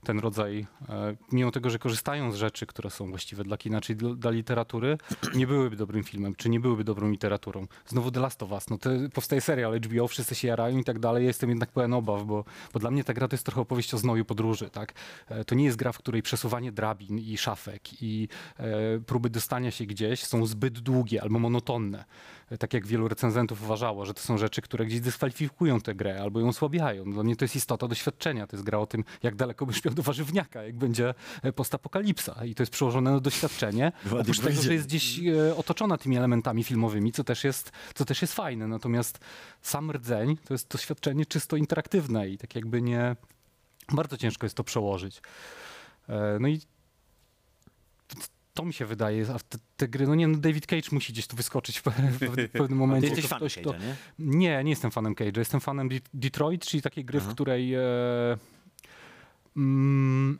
Ten rodzaj, e, mimo tego, że korzystają z rzeczy, które są właściwe dla kina, czy dla, literatury, nie byłyby dobrym filmem, czy nie byłyby dobrą literaturą. Znowu The Last of Us, no to powstaje serial HBO, wszyscy się jarają i tak dalej, jestem jednak pełen obaw, bo, bo dla mnie ta gra to jest trochę opowieść o znoju podróży, tak? E, To nie jest gra, w której przesuwanie drabin i szafek i e, próby dostania się gdzieś są zbyt długie albo monotonne. Tak jak wielu recenzentów uważało, że to są rzeczy, które gdzieś dyskwalifikują tę grę albo ją osłabiają. Dla mnie to jest istota doświadczenia. To jest gra o tym, jak daleko byś miał do warzywniaka, jak będzie e, postapokalipsa. I to jest przełożone na doświadczenie. Oprócz tego, że jest gdzieś e, otoczona tymi elementami filmowymi, co też, jest, co też jest fajne. Natomiast sam rdzeń to jest doświadczenie czysto interaktywne i tak jakby nie... Bardzo ciężko jest to przełożyć. E, No i to mi się wydaje, a te, te gry, no nie, no David Cage musi gdzieś tu wyskoczyć w, pe- w pewnym Ty momencie. jesteś To fanem Cage'a, nie? nie, nie jestem fanem Cage'a. Jestem fanem De- Detroit, czyli takiej gry, Aha. w której. E, mm,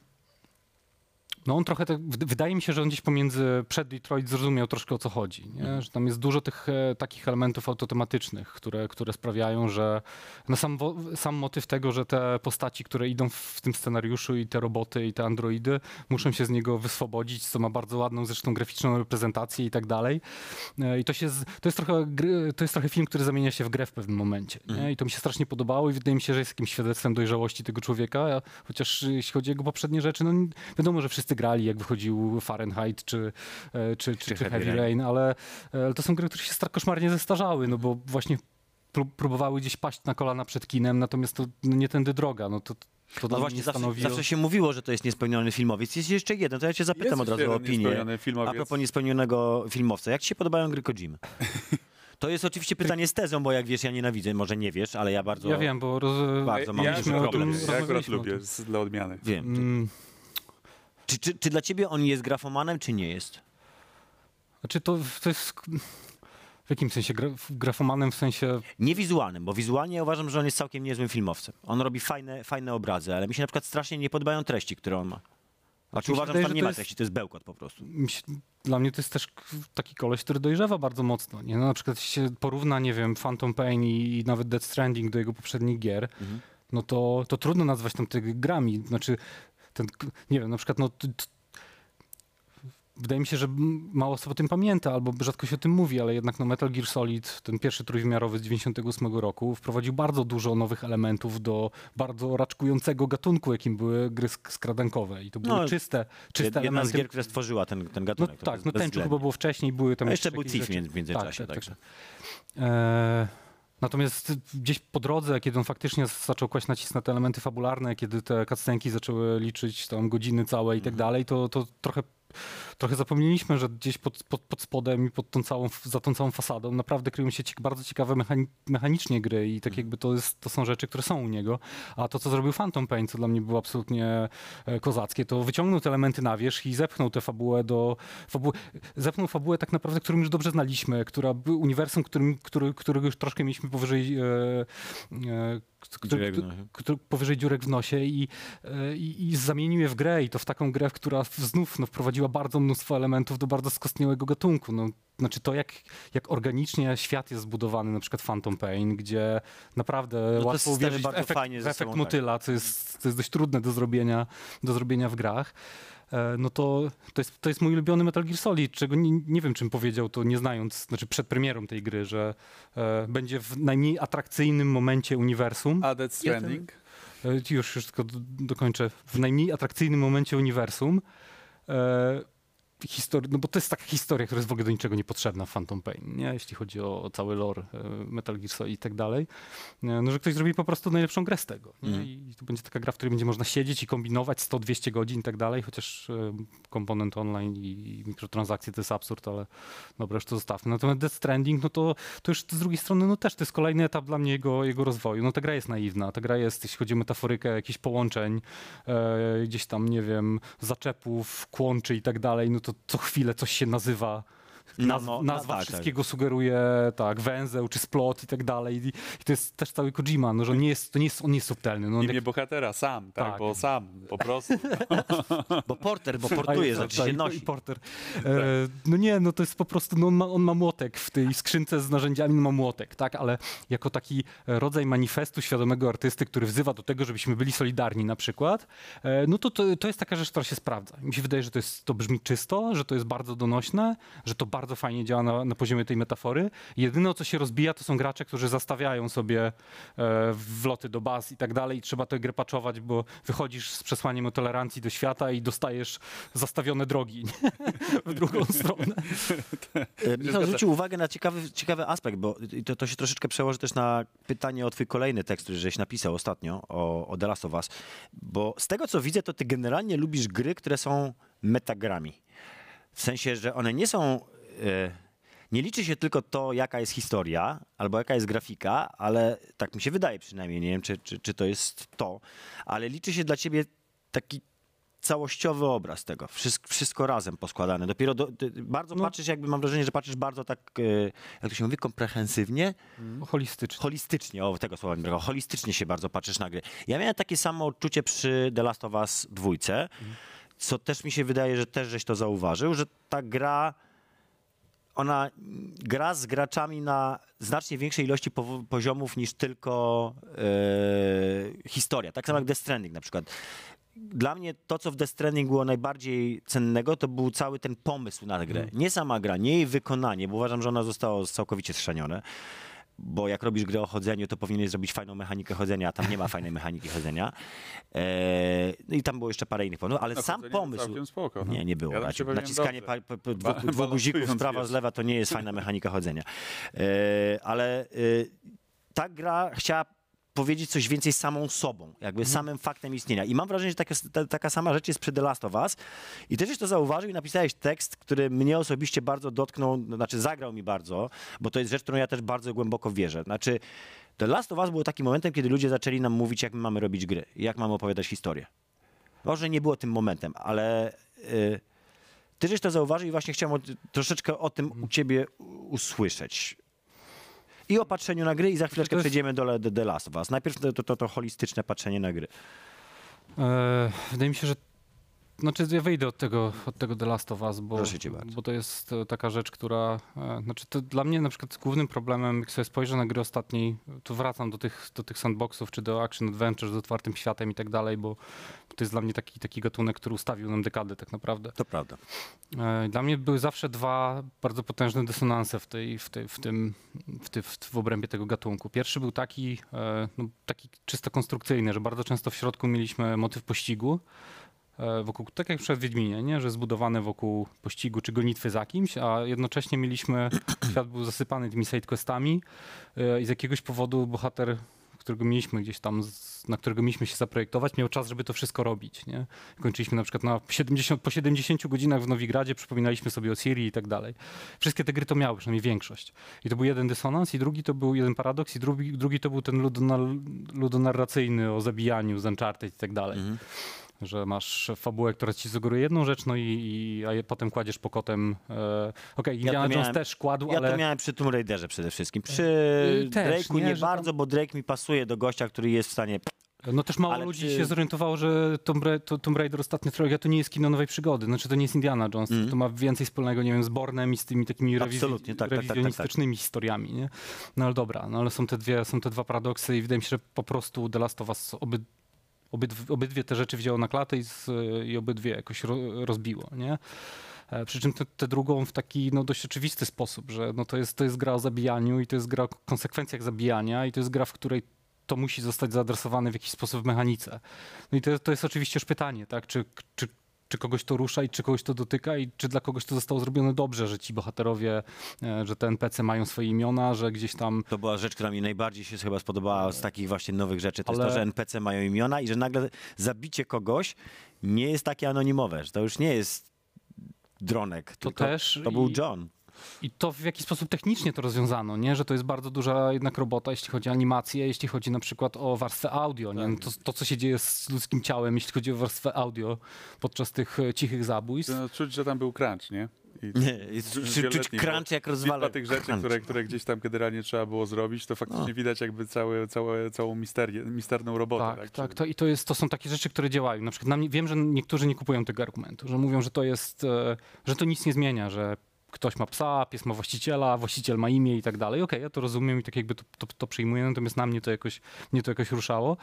no on trochę, tak, wyd- wydaje mi się, że on gdzieś pomiędzy przed Detroit zrozumiał troszkę o co chodzi. Nie? Mhm. Że tam jest dużo tych e, takich elementów autotematycznych, które, które sprawiają, że no sam, sam motyw tego, że te postaci, które idą w, tym scenariuszu i te roboty i te androidy muszą się z niego wyswobodzić, co ma bardzo ładną zresztą graficzną reprezentację i tak dalej. E, I to, się z, to, jest trochę, gry- to jest trochę film, który zamienia się w grę w pewnym momencie. Nie? Mhm. I to mi się strasznie podobało i wydaje mi się, że jest jakimś świadectwem dojrzałości tego człowieka, chociaż jeśli chodzi o jego poprzednie rzeczy, no wiadomo, że wszyscy grali, jak wychodził Fahrenheit czy, e, czy, czy, czy, Heavy Rain. Ale, ale to są gry, które się koszmarnie zestarzały, no bo właśnie pró- próbowały gdzieś paść na kolana przed kinem, natomiast to no, nie tędy droga. No to, to No właśnie, zawsze, stanowi... zawsze się mówiło, że to jest niespełniony filmowiec. Jest jeszcze jeden, to ja cię zapytam Jest od razu o opinię. A propos niespełnionego filmowca. Jak ci się podobają gry Kojimy? To jest oczywiście pytanie z tezą, bo jak wiesz, ja nienawidzę, może nie wiesz, ale ja bardzo... Ja wiem, bo roz... Bardzo mam ja, akurat problem. lubię, ja akurat lubię, dla odmiany. Wiem. Mm, Czy, czy, czy dla ciebie on jest grafomanem, czy nie jest? Znaczy to, to jest... W jakim sensie? Gra, grafomanem w sensie... Nie wizualnym, bo wizualnie ja uważam, że on jest całkiem niezłym filmowcem. On robi fajne, fajne obrazy, ale mi się na przykład strasznie nie podobają treści, które on ma. Znaczy uważam, wydaje, że tam nie ma jest- treści, to jest bełkot po prostu. Dla mnie to jest też taki koleś, który dojrzewa bardzo mocno. Nie? No, na przykład jeśli się porówna, nie wiem, Phantom Pain i, i nawet Death Stranding do jego poprzednich gier, Mhm. no to, to trudno nazwać tam tych grami. Znaczy, ten, nie wiem, na przykład no, t, t, Wydaje mi się, że mało osób o tym pamięta, albo rzadko się o tym mówi, ale jednak no Metal Gear Solid, ten pierwszy trójwymiarowy z 98 roku, wprowadził bardzo dużo nowych elementów do bardzo raczkującego gatunku, jakim były gry sk- skradankowe. I to były No, czyste, czyste Jedna z elementy. gier, która stworzyła ten, ten No gatunek. to tak, no bezwzględnie. chyba było wcześniej, były tam A jeszcze był Thief w międzyczasie. Tak, tak, także. E, natomiast gdzieś po drodze, kiedy on faktycznie zaczął kłaść nacisk na te elementy fabularne, kiedy te cutscenki zaczęły liczyć tam godziny całe i tak Mhm. dalej, to, to trochę, trochę zapomnieliśmy, że gdzieś pod, pod, pod spodem i pod tą całą, za tą całą fasadą naprawdę kryją się bardzo ciekawe mechani mechanicznie gry i tak Mhm. jakby to, jest, to są rzeczy, które są u niego. A to, co zrobił Phantom Pain, co dla mnie było absolutnie e, kozackie, to wyciągnął te elementy na wierzch i zepchnął tę fabułę do... Fabuły, zepchnął fabułę tak naprawdę, którą już dobrze znaliśmy, która uniwersum, którym, który, którego już troszkę mieliśmy powyżej... E, e, który, który, powyżej dziurek w nosie i, e, i, i zamienił je w grę i to w taką grę, która znów no, wprowadziła bardzo mnóstwo elementów do bardzo skostniałego gatunku. No, znaczy to, jak, jak organicznie świat jest zbudowany, na przykład Phantom Pain, gdzie naprawdę No łatwo uwierzyć w efekt, w efekt tak. motyla, co jest, co jest dość trudne do zrobienia, do zrobienia w grach. E, No to, to, jest, to jest mój ulubiony Metal Gear Solid, czego nie, nie wiem, czym powiedział to nie znając, znaczy przed premierą tej gry, że e, będzie w najmniej atrakcyjnym momencie uniwersum. A Death Stranding? E, Już, już tylko do, dokończę. W najmniej atrakcyjnym momencie uniwersum. E, histori- no bo to jest taka historia, która jest w ogóle do niczego niepotrzebna w Phantom Pain, nie? jeśli chodzi o, o cały lore e, Metal Gear Solid i tak dalej. E, No, że ktoś zrobi po prostu najlepszą grę z tego. Mhm. I to będzie taka gra, w której będzie można siedzieć i kombinować 100-200 godzin i tak dalej, chociaż e, komponent online i, i mikrotransakcje to jest absurd, ale dobra, już to zostawmy. Natomiast Death Stranding, no to, to już z drugiej strony, no też to jest kolejny etap dla mnie jego, jego rozwoju. No ta gra jest naiwna, ta gra jest, jeśli chodzi o metaforykę jakichś połączeń, e, gdzieś tam, nie wiem, zaczepów, kłączy i tak dalej, no to co chwilę coś się nazywa. No, Naz, nazwa tak, wszystkiego sugeruje tak, węzeł czy splot i tak dalej. I, I to jest też cały Kojima, no, że on nie jest, to nie jest, on nie jest subtelny. No, on Imię jak, bohatera, sam, tak, Tak. bo sam, po prostu. Bo porter, bo portuje, tak, znaczy tak, się nosi. I porter. E, no nie, no to jest po prostu, no on ma, on ma młotek w tej skrzynce z narzędziami, no ma młotek, tak, ale jako taki rodzaj manifestu świadomego artysty, który wzywa do tego, żebyśmy byli solidarni na przykład, e, no to, to to jest taka rzecz, która się sprawdza. Mi się wydaje, że to, jest, to brzmi czysto, że to jest bardzo donośne, że to bardzo fajnie działa na, na poziomie tej metafory. Jedyne, o co się rozbija, to są gracze, którzy zastawiają sobie e, wloty do baz i tak dalej i trzeba tę grę patchować, bo wychodzisz z przesłaniem o tolerancji do świata i dostajesz zastawione drogi w drugą stronę. E, Michał zwrócił uwagę na ciekawy, ciekawy aspekt, bo to, to się troszeczkę przełoży też na pytanie o twój kolejny tekst, który żeś napisał ostatnio o, o The Last of Us. Bo z tego, co widzę, to ty generalnie lubisz gry, które są metagrami. W sensie, że one nie są... E, nie liczy się tylko to, jaka jest historia, albo jaka jest grafika, ale tak mi się wydaje przynajmniej, nie wiem, czy, czy, czy to jest to, ale liczy się dla ciebie taki całościowy obraz tego, wszystko, wszystko razem poskładane. Dopiero do, ty, bardzo No. patrzysz, jakby mam wrażenie, że patrzysz bardzo tak, e, jak to się mówi, komprehensywnie, Holistycznie. holistycznie, o tego słowa mi brakowało, holistycznie się bardzo patrzysz na gry. Ja miałem takie samo odczucie przy The Last of Us dwójce, co też mi się wydaje, że też żeś to zauważył, że ta gra ona gra z graczami na znacznie większej ilości poziomów niż tylko e, historia. Tak samo jak Death Stranding na przykład. Dla mnie to, co w Death Stranding było najbardziej cennego, to był cały ten pomysł na grę. Nie sama gra, nie jej wykonanie, bo uważam, że ona została całkowicie schrzanione. Bo jak robisz grę o chodzeniu, to powinieneś zrobić fajną mechanikę chodzenia, a tam nie ma fajnej mechaniki chodzenia. Eee, no I tam było jeszcze parę innych pomysłów, ale No, sam pomysł... Spoko. no. Nie, nie było. Ja raczej. się bawiłem Naciskanie pa, pa, pa, dwóch, dwóch guzików balansując, prawa z lewa to nie jest fajna mechanika chodzenia. E, ale e, ta gra chciała powiedzieć coś więcej samą sobą, jakby Mhm. samym faktem istnienia. I mam wrażenie, że taka, ta, taka sama rzecz jest przy The Last of Us. I też to zauważył i napisałeś tekst, który mnie osobiście bardzo dotknął, no, znaczy zagrał mi bardzo, bo to jest rzecz, którą ja też bardzo głęboko wierzę. Znaczy, The Last of Us było takim momentem, kiedy ludzie zaczęli nam mówić, jak my mamy robić gry, jak mamy opowiadać historię. Może nie było tym momentem, ale y, ty żeś to zauważył i właśnie chciałem o, troszeczkę o tym u ciebie usłyszeć. I o patrzeniu na gry i za chwileczkę jest- przejdziemy do The- Last of Us. Najpierw to, to, to, to holistyczne patrzenie na gry. E, wydaje mi się, że znaczy ja wyjdę od tego, od tego The Last of Us, bo, bo to jest e, taka rzecz, która, e, znaczy to dla mnie na przykład głównym problemem, jak sobie spojrzę na gry ostatniej, to wracam do tych, do tych sandboxów, czy do action adventure z otwartym światem i tak dalej, bo to jest dla mnie taki, taki gatunek, który ustawił nam dekadę tak naprawdę. To prawda. E, Dla mnie były zawsze dwa bardzo potężne dysonanse w, tej, w, tej, w, tym, w, ty, w, w obrębie tego gatunku. Pierwszy był taki, no, taki czysto konstrukcyjny, że bardzo często w środku mieliśmy motyw pościgu, wokół, tak jak przed Wiedźminie, nie? że zbudowane wokół pościgu czy gonitwy za kimś, a jednocześnie mieliśmy, świat był zasypany tymi sidequestami e, i z jakiegoś powodu bohater którego mieliśmy gdzieś tam, na którego mieliśmy się zaprojektować, miał czas, żeby to wszystko robić. Nie? Kończyliśmy na przykład na 70, po 70 godzinach w Nowigradzie, przypominaliśmy sobie o Syrii i tak dalej. Wszystkie te gry to miały, przynajmniej większość. I to był jeden dysonans, i drugi to był jeden paradoks, i drugi, drugi to był ten ludonarracyjny o zabijaniu z Uncharted i tak dalej. Że masz fabułę, która ci sugeruje jedną rzecz, no i, i a je, potem kładziesz pokotem. E, Okej, Indiana Jones miałem- też kładł, Ja ale... to miałem przy Tomb Raiderze przede wszystkim. Przy Yy, też, Drake'u nie, nie, że tam- bardzo, bo Drake mi pasuje do gościa, który jest w stanie... No też mało Ale ludzi się zorientowało, że Tomb, Ra- to, Tomb Raider ostatnia to nie jest kino nowej przygody. Znaczy to nie jest Indiana Jones. To ma więcej wspólnego, nie wiem, z Bornem i z tymi takimi rewiz- tak, tak, tak, tak, tak. rewizjonistycznymi historiami, nie? No ale dobra, no ale są te dwie, są te dwa paradoksy i wydaje mi się, że po prostu The Last of Us oby, obydw, obydwie te rzeczy wzięło na klatę i, z, i obydwie jakoś ro, rozbiło, nie? E, Przy czym tę drugą w taki no, dość oczywisty sposób, że no, to, jest, to jest gra o zabijaniu i to jest gra o konsekwencjach zabijania i to jest gra, w której to musi zostać zaadresowane w jakiś sposób w mechanice. No i to, to jest oczywiście już pytanie, tak? Czy, czy, czy kogoś to rusza i czy kogoś to dotyka i czy dla kogoś to zostało zrobione dobrze, że ci bohaterowie, e, że te NPC mają swoje imiona, że gdzieś tam To była rzecz, która mi najbardziej się chyba spodobała z takich właśnie nowych rzeczy. To jest Ale- to, że NPC mają imiona i że nagle zabicie kogoś nie jest takie anonimowe, że to już nie jest dronek, To też to był John. I to w jaki sposób technicznie to rozwiązano, nie? Że to jest bardzo duża jednak robota, jeśli chodzi o animację, jeśli chodzi na przykład o warstwę audio, nie? No to, to, co się dzieje z ludzkim ciałem, jeśli chodzi o warstwę audio podczas tych e, cichych zabójstw. No, czuć, że tam był crunch, nie? I Nie, jest, czuć, crunch jak rozwala. Tych rzeczy, które, które gdzieś tam generalnie trzeba było zrobić, to faktycznie widać jakby całe, całe, całą misterię, misterną robotę. Tak, Tak, tak. To, I to, jest, to są takie rzeczy, które działają. Na przykład na mnie, wiem, że niektórzy nie kupują tego argumentu, że mówią, że to jest, e, że to nic nie zmienia, że ktoś ma psa, pies ma właściciela, właściciel ma imię i tak dalej. Okej, ja to rozumiem i tak jakby to, to, to przyjmuję, natomiast na mnie to jakoś, mnie to jakoś ruszało.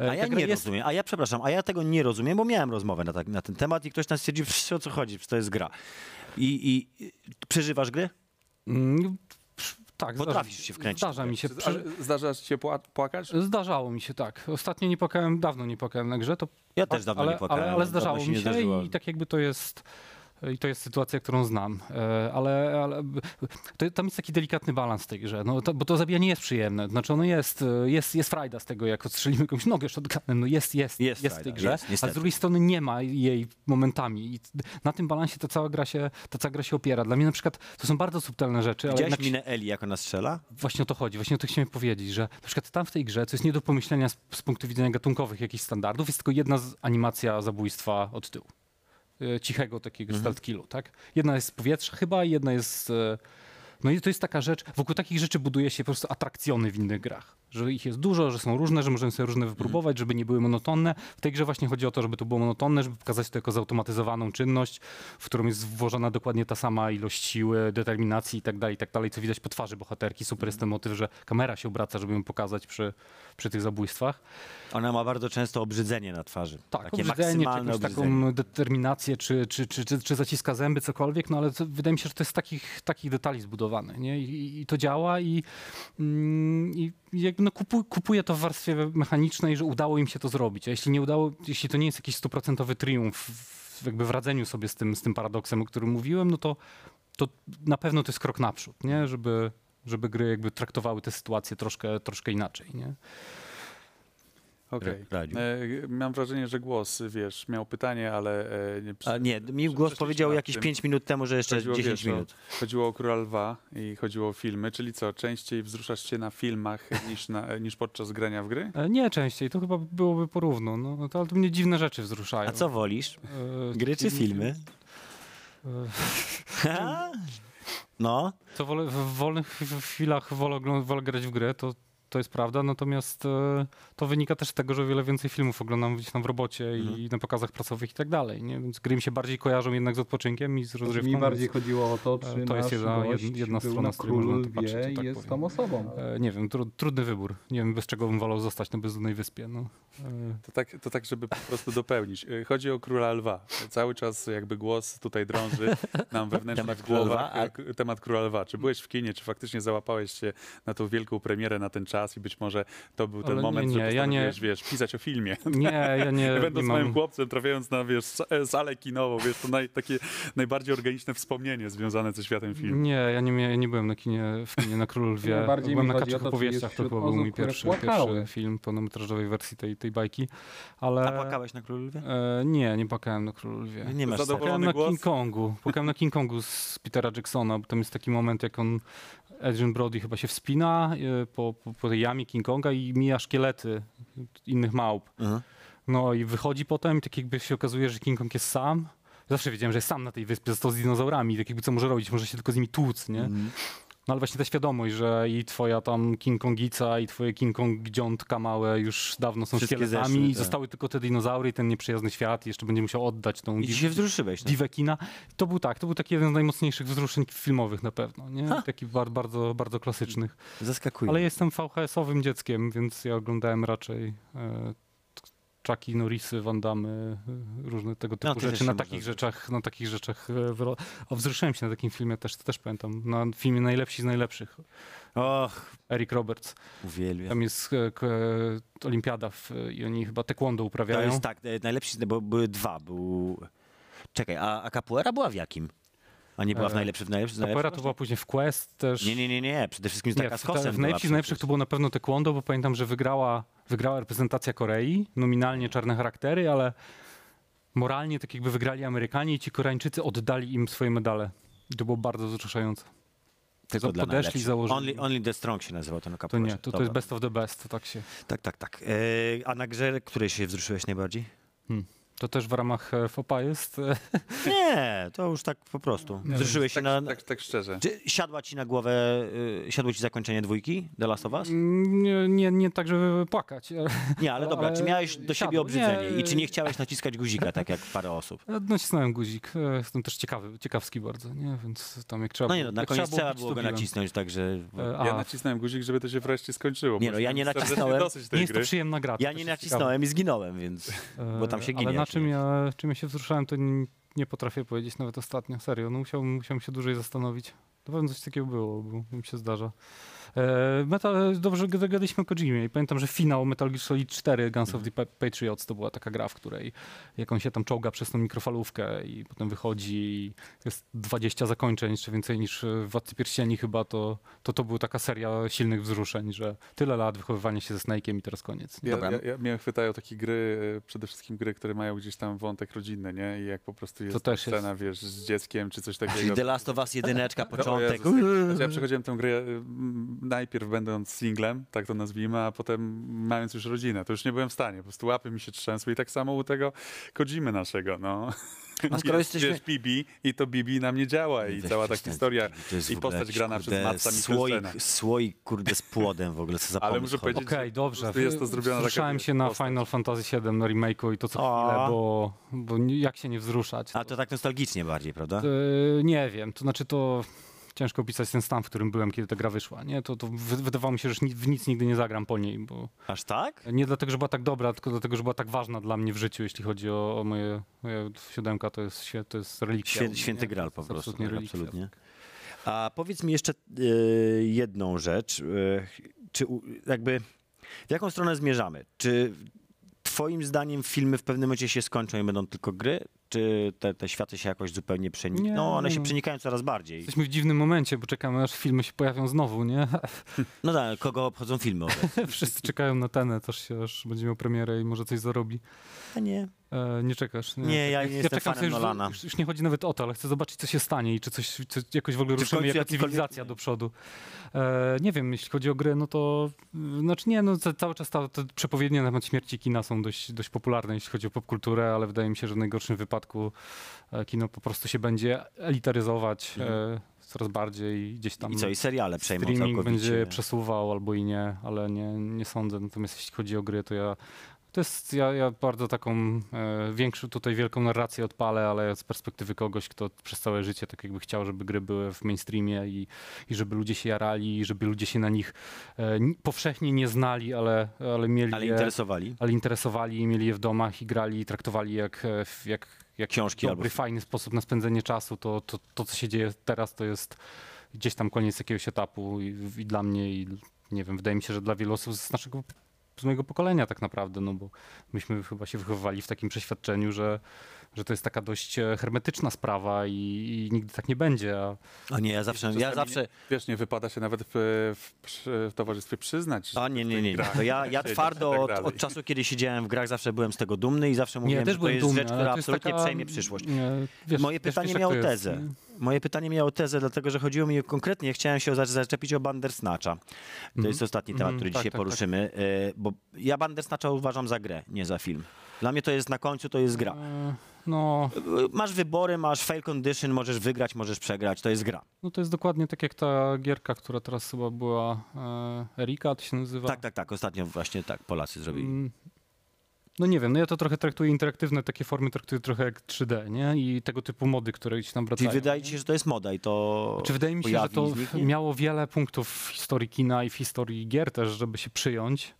E, A ja nie jest- rozumiem, a ja przepraszam, a ja tego nie rozumiem, bo miałem rozmowę na, tak, na ten temat i ktoś nas stwierdził, "Pff, o co chodzi, to jest gra. I, i przeżywasz gry? Mm, tak, Potrafisz zdarza, się wkręcić Zdarza mi się. Przy, Zdarza się pła- płakać? zdarzało mi się, tak. Ostatnio nie płakałem, dawno nie płakałem na grze. To, Ja też dawno ale, nie płakałem. Ale, ale zdarzało się mi się zdarzyło. i tak jakby to jest... I to jest sytuacja, którą znam. E, Ale, ale to, tam jest taki delikatny balans w tej grze, no, to, bo to zabijanie jest przyjemne. Znaczy ono jest, e, jest, jest frajda z tego, jak odstrzelimy komuś nogę shotgunem, no jest, jest, Jest jest, w tej grze, jest, a z drugiej strony nie ma jej momentami. I na tym balansie ta cała gra się, ta cała gra się opiera. Dla mnie na przykład to są bardzo subtelne rzeczy, ale Widziałeś jednak minę Eli, jak ona strzela? Właśnie o to chodzi, właśnie o to chciałem powiedzieć, że na przykład tam w tej grze, co jest nie do pomyślenia z, z punktu widzenia gatunkowych jakichś standardów, jest tylko jedna animacja zabójstwa od tyłu. E, Cichego takiego killu, tak? Jedna jest z powietrza chyba jedna jest... e, No i to jest taka rzecz, wokół takich rzeczy buduje się po prostu atrakcjony w innych grach. Że ich jest dużo, że są różne, że możemy sobie różne wypróbować, żeby nie były monotonne. W tej grze właśnie chodzi o to, żeby to było monotonne, żeby pokazać to jako zautomatyzowaną czynność, w którą jest włożona dokładnie ta sama ilość siły, determinacji i tak tak dalej, co widać po twarzy bohaterki. Super jest ten motyw, że kamera się obraca, żeby ją pokazać przy, przy tych zabójstwach. Ona ma bardzo często obrzydzenie na twarzy. Tak, Takie obrzydzenie, czy obrzydzenie. taką determinację, czy, czy, czy, czy, czy zaciska zęby, cokolwiek, no ale to, wydaje mi się, że to jest z takich, takich detali zbudowane, nie? I, i to działa i, mm, i jakby no kupuj, kupuję to w warstwie mechanicznej, że udało im się to zrobić, a jeśli nie udało, jeśli to nie jest jakiś stuprocentowy triumf w, jakby w radzeniu sobie z tym, z tym paradoksem, o którym mówiłem, no to, to na pewno to jest krok naprzód, nie? Żeby, żeby gry jakby traktowały tę sytuację troszkę, troszkę inaczej, nie? Okej. radził. E, Mam wrażenie, że głos, wiesz, miał pytanie, ale e, nie A nie, mi głos powiedział jakieś tym. 5 minut temu, że jeszcze Chodziło, 10 wiesz, minut. O, chodziło o Króla Lwa i chodziło o filmy, czyli co, częściej wzruszasz się na filmach niż, na, niż podczas grania w gry? E, Nie częściej, to chyba byłoby porówno, no, no to, ale to mnie dziwne rzeczy wzruszają. A co wolisz? E, Gry czy filmy? e, No, Co wolę, w wolnych chwilach wolę, wolę grać w grę, to, to jest prawda, natomiast e, to wynika też z tego, że o wiele więcej filmów oglądam gdzieś tam w robocie Mhm. i na pokazach pracowych i tak dalej, nie? więc gry mi się bardziej kojarzą jednak z odpoczynkiem i z rozrywką. Mi bardziej więc, chodziło o to, e, czy to jest jedna- jedna strona, na z której można patrzeć, tak jest powiem. tą osobą. e, Nie wiem, tru, trudny wybór. Nie wiem, bez czego bym wolał zostać na bezludnej wyspie. No. E, To tak, to tak, żeby po prostu dopełnić. E, Chodzi o Króla Lwa. Cały czas jakby głos tutaj drąży nam wewnętrznie Temat w Króla głowach Lwa, a- e, k- temat Króla Lwa. Czy byłeś w kinie, czy faktycznie załapałeś się na tą wielką premierę, na ten czas i być może to był ten Ale nie, moment, nie, że ja nie- postanowiłeś, wiesz, pisać o filmie. Nie, ja nie, Ja nie będąc małym mam... chłopcem, trafiając na wiesz, e, salę kinową, wiesz, to naj, takie najbardziej organiczne wspomnienie związane ze światem filmu. Nie, ja nie, mia- nie byłem na kinie, w kinie na Królu Lwie. Bardziej byłem na Kaczych to, opowieściach, to był mój pierwszy, pierwszy film pełnometrażowej wersji tej, tej bajki. Ale... a płakałeś na Królu Lwie? E, nie, nie płakałem na Królu Lwie. Nie masz Zadowolony Płakałem na głos? King Kongu. Płakałem na King Kongu z Petera Jacksona, bo tam jest taki moment, jak on, Adrian Brody chyba się wspina e, po, po, po tej jamie King Konga i mija szkielety innych małp. Mhm. No i wychodzi potem i tak jakby się okazuje, że King Kong jest sam. Zawsze wiedziałem, że jest sam na tej wyspie, został z dinozaurami, tak jakby co może robić, może się tylko z nimi tłuc, nie? Mhm. No ale właśnie ta świadomość, że i twoja tam King Kongica i twoje King Kong dziątka małe już dawno są Wszystkie szkieletami zeszły, i tak. zostały tylko te dinozaury i ten nieprzyjazny świat i jeszcze będzie musiał oddać tą I ci się wzruszyłeś. No. diwę kina. To był tak, to był taki jeden z najmocniejszych wzruszeń filmowych na pewno, nie? Ha. Taki bar, bardzo, bardzo klasycznych. Zaskakuje. Ale jestem VHS-owym dzieckiem, więc ja oglądałem raczej e, Chucky Norrisy, Van Damme, e, różne tego typu No, to rzeczy. Na takich rzeczach, na takich rzeczach e, wyro... o, wzruszyłem się na takim filmie też, to też pamiętam. Na filmie Najlepsi z Najlepszych. Och, Eric Roberts. uwielbiam. Tam jest e, e, olimpiada w, i oni chyba taekwondo To uprawiają. jest tak, najlepszy, bo były dwa. Był... Czekaj, a, a Capoeira była w jakim? A nie była w E, najlepszy, w najlepszy, w najlepszy? to była później w Quest też. Nie, nie, nie, nie. Przede wszystkim Nie, taka z kosem w najlepszych z najlepszych to było na pewno taekwondo, bo pamiętam, że wygrała, wygrała reprezentacja Korei, nominalnie czarne charaktery, ale moralnie tak jakby wygrali Amerykanie i ci Koreańczycy oddali im swoje medale. I to było bardzo wzruszające. Tylko podeszli, najlepszych. założyli. Only, only the Strong się nazywał ten To Capoeira. nie, to, to Dobra. jest best of the best, to tak się. Tak, tak, tak. E, a na grze, której się wzruszyłeś najbardziej? To też w ramach e, FOPA jest. e, Nie, to już tak po prostu. Wzruszyłeś się Tak, na... tak, tak szczerze. Czy siadła ci na głowę, y, siadło ci zakończenie dwójki The Last of Us? Nie, nie, nie tak, żeby płakać. Nie, ale dobra, Ale czy miałeś do siebie siadło. obrzydzenie Nie, i czy nie chciałeś naciskać guzika, tak jak parę osób? Nacisnąłem guzik. E, Jestem też ciekawy, ciekawski bardzo, nie? Więc tam jak trzeba No nie no, na koniec trzeba było go nacisnąć, także... E, Ja a, nacisnąłem guzik, żeby to się wreszcie skończyło. Nie no, ja nie nacisnąłem. Nie jest to przyjemna gra. Ja nie nacisnąłem i zginąłem, więc... ciekawe. bo tam się ginie, Czym ja, czym ja się wzruszałem, to nie, nie potrafię powiedzieć nawet ostatnio. Serio, no musiałbym, musiałbym się dłużej zastanowić. Na pewno coś takiego było, bo mi się zdarza. E, Metal, dobrze że gadaliśmy o Kojimie i pamiętam, że finał Metal Gear Solid 4 Guns of the Pa- Patriots to była taka gra, w której jak on się tam czołga przez tą mikrofalówkę i potem wychodzi i jest 20 zakończeń, jeszcze więcej niż w Władcy Pierścieni chyba, to, to to była taka seria silnych wzruszeń, że tyle lat wychowywania się ze Snake'iem i teraz koniec. nie? Ja, Dobra. ja, ja mnie chwytają takie gry, e, przede wszystkim gry, które mają gdzieś tam wątek rodzinny, nie? I jak po prostu jest też scena, wiesz, z dzieckiem czy coś Czyli takiego. The Last of Us jedyneczka, No, początek. Jezus. Znaczy, ja przechodziłem tę grę najpierw będąc singlem, tak to nazwijmy, a potem mając już rodzinę. To już nie byłem w stanie. Po prostu łapy mi się trzęsły i tak samo u tego Kojimy naszego, no. A skoro Jest, jesteśmy... Wiesz, Bibi i to Bibi na mnie działa i Weź cała ta historia. to i postać grana kurde, przez Matsa słoik, Mikkelsena. słoik, kurde, z płodem w ogóle, co za Ale pomysł muszę powiedzieć, Okej, dobrze. jest to zrobiona taka, Wzruszałem wiesz, się na postać. Final Fantasy VII na remake'u i to co O. chwilę, bo, bo jak się nie wzruszać? A to tak nostalgicznie bardziej, prawda? E, nie wiem, to znaczy to ciężko opisać ten stan, w którym byłem, kiedy ta gra wyszła. Nie? To, to wy- wydawało mi się, że w nic nigdy nie zagram po niej, bo Aż tak? nie dlatego, że była tak dobra, tylko dlatego, że była tak ważna dla mnie w życiu, jeśli chodzi o, o moje, moje siódemka, to jest, to jest relikcja. Świę, święty nie? gral po prostu. Absolutnie tak, absolutnie. A powiedz mi jeszcze y, jedną rzecz. Y, czy u- jakby w jaką stronę zmierzamy? Czy twoim zdaniem filmy w pewnym momencie się skończą i będą tylko gry? Czy te, te światy się jakoś zupełnie przenikają? Nie, No, one nie, się przenikają coraz bardziej. Jesteśmy w dziwnym momencie, bo czekamy aż filmy się pojawią znowu, nie? No tak, kogo obchodzą filmy obecnie? Wszyscy czekają na tenę, też się aż będzie miał premierę i może coś zarobi. A nie. E, nie czekasz? Nie, ja nie jestem czekam fanem już- Nolana. Już, już nie chodzi nawet o to, ale chcę zobaczyć, co się stanie i czy coś czy jakoś w ogóle Czy ruszymy jako cywilizacja do przodu. E, nie wiem, jeśli chodzi o gry, no to y, znaczy nie, no ca- cały czas ta, te przepowiednie na temat śmierci kina są dość, dość popularne, jeśli chodzi o popkulturę, ale wydaje mi się, że w najgorszym wypadku e, kino po prostu się będzie elitaryzować e, coraz bardziej gdzieś tam Mhm. I co, i seriale przejmą streaming całkowicie. będzie przesuwał albo i nie, ale nie, nie sądzę. Natomiast jeśli chodzi o gry, to ja to jest, ja, ja bardzo taką e, większą tutaj wielką narrację odpalę, ale z perspektywy kogoś, kto przez całe życie tak jakby chciał, żeby gry były w mainstreamie i, i żeby ludzie się jarali, i żeby ludzie się na nich e, powszechnie nie znali, ale, ale mieli Ale je, interesowali. ale interesowali i mieli je w domach i grali i traktowali jak, e, jak, jak Książki dobry, albo fajny sposób na spędzenie czasu, to, to, to co się dzieje teraz, to jest gdzieś tam koniec jakiegoś etapu i, i dla mnie i nie wiem, wydaje mi się, że dla wielu osób z naszego z mojego pokolenia tak naprawdę, no bo myśmy chyba się wychowywali w takim przeświadczeniu, że, że to jest taka dość e, hermetyczna sprawa i, i nigdy tak nie będzie, a O nie, ja zawsze, ja zawsze, Nie, wiesz, nie wypada się nawet w, w, w towarzystwie przyznać. A nie, nie, nie. nie. ja, ja twardo i tak od, od czasu, kiedy siedziałem w grach, zawsze byłem z tego dumny i zawsze mówiłem, też że to byłem jest dumny, rzecz, która absolutnie taka, przejmie przyszłość. nie, wiesz, Moje wiesz, pytanie wiesz, miało jest, tezę. nie? Moje pytanie miało tezę, dlatego że chodziło mi konkretnie, chciałem się za- zaczepić o Bandersnatcha. To jest ostatni temat, Mhm, który tak, dzisiaj tak, tak. poruszymy, e, bo ja Bandersnatcha uważam za grę, nie za film. Dla mnie to jest na końcu, to jest gra. No, Masz wybory, masz fail condition, możesz wygrać, możesz przegrać, to jest gra. no to jest dokładnie tak jak ta gierka, która teraz chyba była e, Erika, to się nazywa. Tak, tak, tak, ostatnio właśnie tak Polacy zrobili. Mm, No nie wiem, no ja to trochę traktuję interaktywne takie formy, traktuję trochę jak 3D, nie? I tego typu mody, które gdzieś tam wracają. Czyli wydaje ci się, że to jest moda i to Czy wydaje mi się, że to miało wiele punktów w historii kina i w historii gier też, żeby się przyjąć.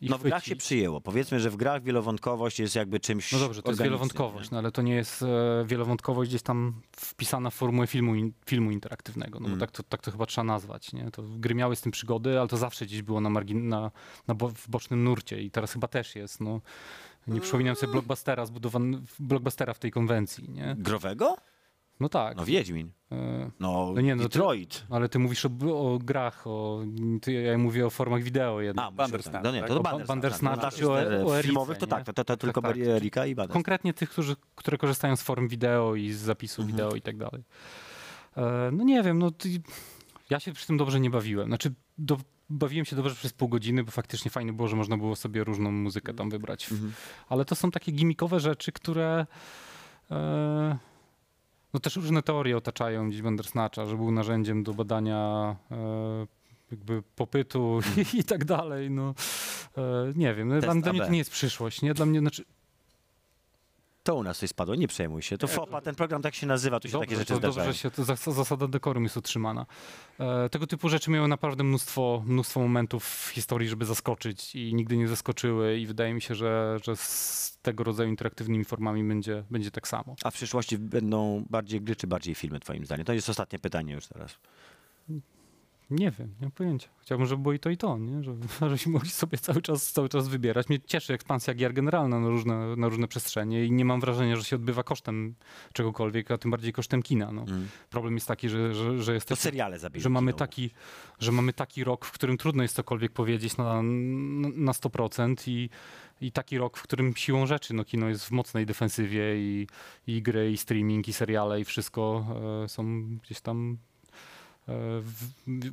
No w grach chwycić. się przyjęło. Powiedzmy, że w grach wielowątkowość jest jakby czymś No dobrze, to jest organicznym, wielowątkowość, nie? no ale to nie jest e, wielowątkowość gdzieś tam wpisana w formułę filmu, in, filmu interaktywnego, no Mm. bo tak to, tak to chyba trzeba nazwać, nie? To gry miały z tym przygody, ale to zawsze gdzieś było na, margin, na, na bo, w bocznym nurcie i teraz chyba też jest, no. Nie przypominam sobie blockbustera zbudowany, blockbustera w tej konwencji, nie? Growego? No tak. No Wiedźmin. E, No, No nie, no to- Detroit. ale ty mówisz o, o grach, o, ty, ja mówię o formach wideo jednak. A, Bandersnatch, tak. No nie, tak? to, to O Bandersnatch. Bandersnatch tak. czy o- No, o tak, Erice, filmowych to nie? tak, to, to, to tylko tak. Erika i Bandersnatch. Konkretnie tych, którzy, które korzystają z form wideo i z zapisu Mhm. wideo i tak dalej. E, no nie wiem, no ty, ja się przy tym dobrze nie bawiłem. Znaczy, do, bawiłem się dobrze przez pół godziny, bo faktycznie fajnie było, że można było sobie różną muzykę tam wybrać. Mhm. Ale to są takie gimikowe rzeczy, które... E, no też różne teorie otaczają gdzieś Bandersnatcha, że był narzędziem do badania e, jakby popytu i, tak dalej. No, e, nie wiem, Test dla, dla mnie to nie jest przyszłość. Nie? Dla mnie, znaczy, To u nas coś spadło, nie przejmuj się. To FOPA, ten program tak się nazywa, tu się takie rzeczy to dobrze, zdarzają. że się to zas- zasada dekorum jest utrzymana. E, tego typu rzeczy miały naprawdę mnóstwo, mnóstwo momentów w historii, żeby zaskoczyć i nigdy nie zaskoczyły i wydaje mi się, że, że z tego rodzaju interaktywnymi formami będzie, będzie tak samo. A w przyszłości będą bardziej gry, czy bardziej filmy, twoim zdaniem? To jest ostatnie pytanie już teraz. Nie wiem, nie mam pojęcia. Chciałbym, żeby było i to i to, nie? Żeby, żebyśmy mogli sobie cały czas, cały czas wybierać. Mnie cieszy ekspansja gier generalna na różne, na różne przestrzenie i nie mam wrażenia, że się odbywa kosztem czegokolwiek, a tym bardziej kosztem kina. No. Mm. Problem jest taki, że, że, że To jesteśmy seriale zabiją. że mamy, taki, że mamy taki rok, w którym trudno jest cokolwiek powiedzieć na, na 100% i, i taki rok, w którym siłą rzeczy no, kino jest w mocnej defensywie i, i gry, i streaming, i seriale, i wszystko e, są gdzieś tam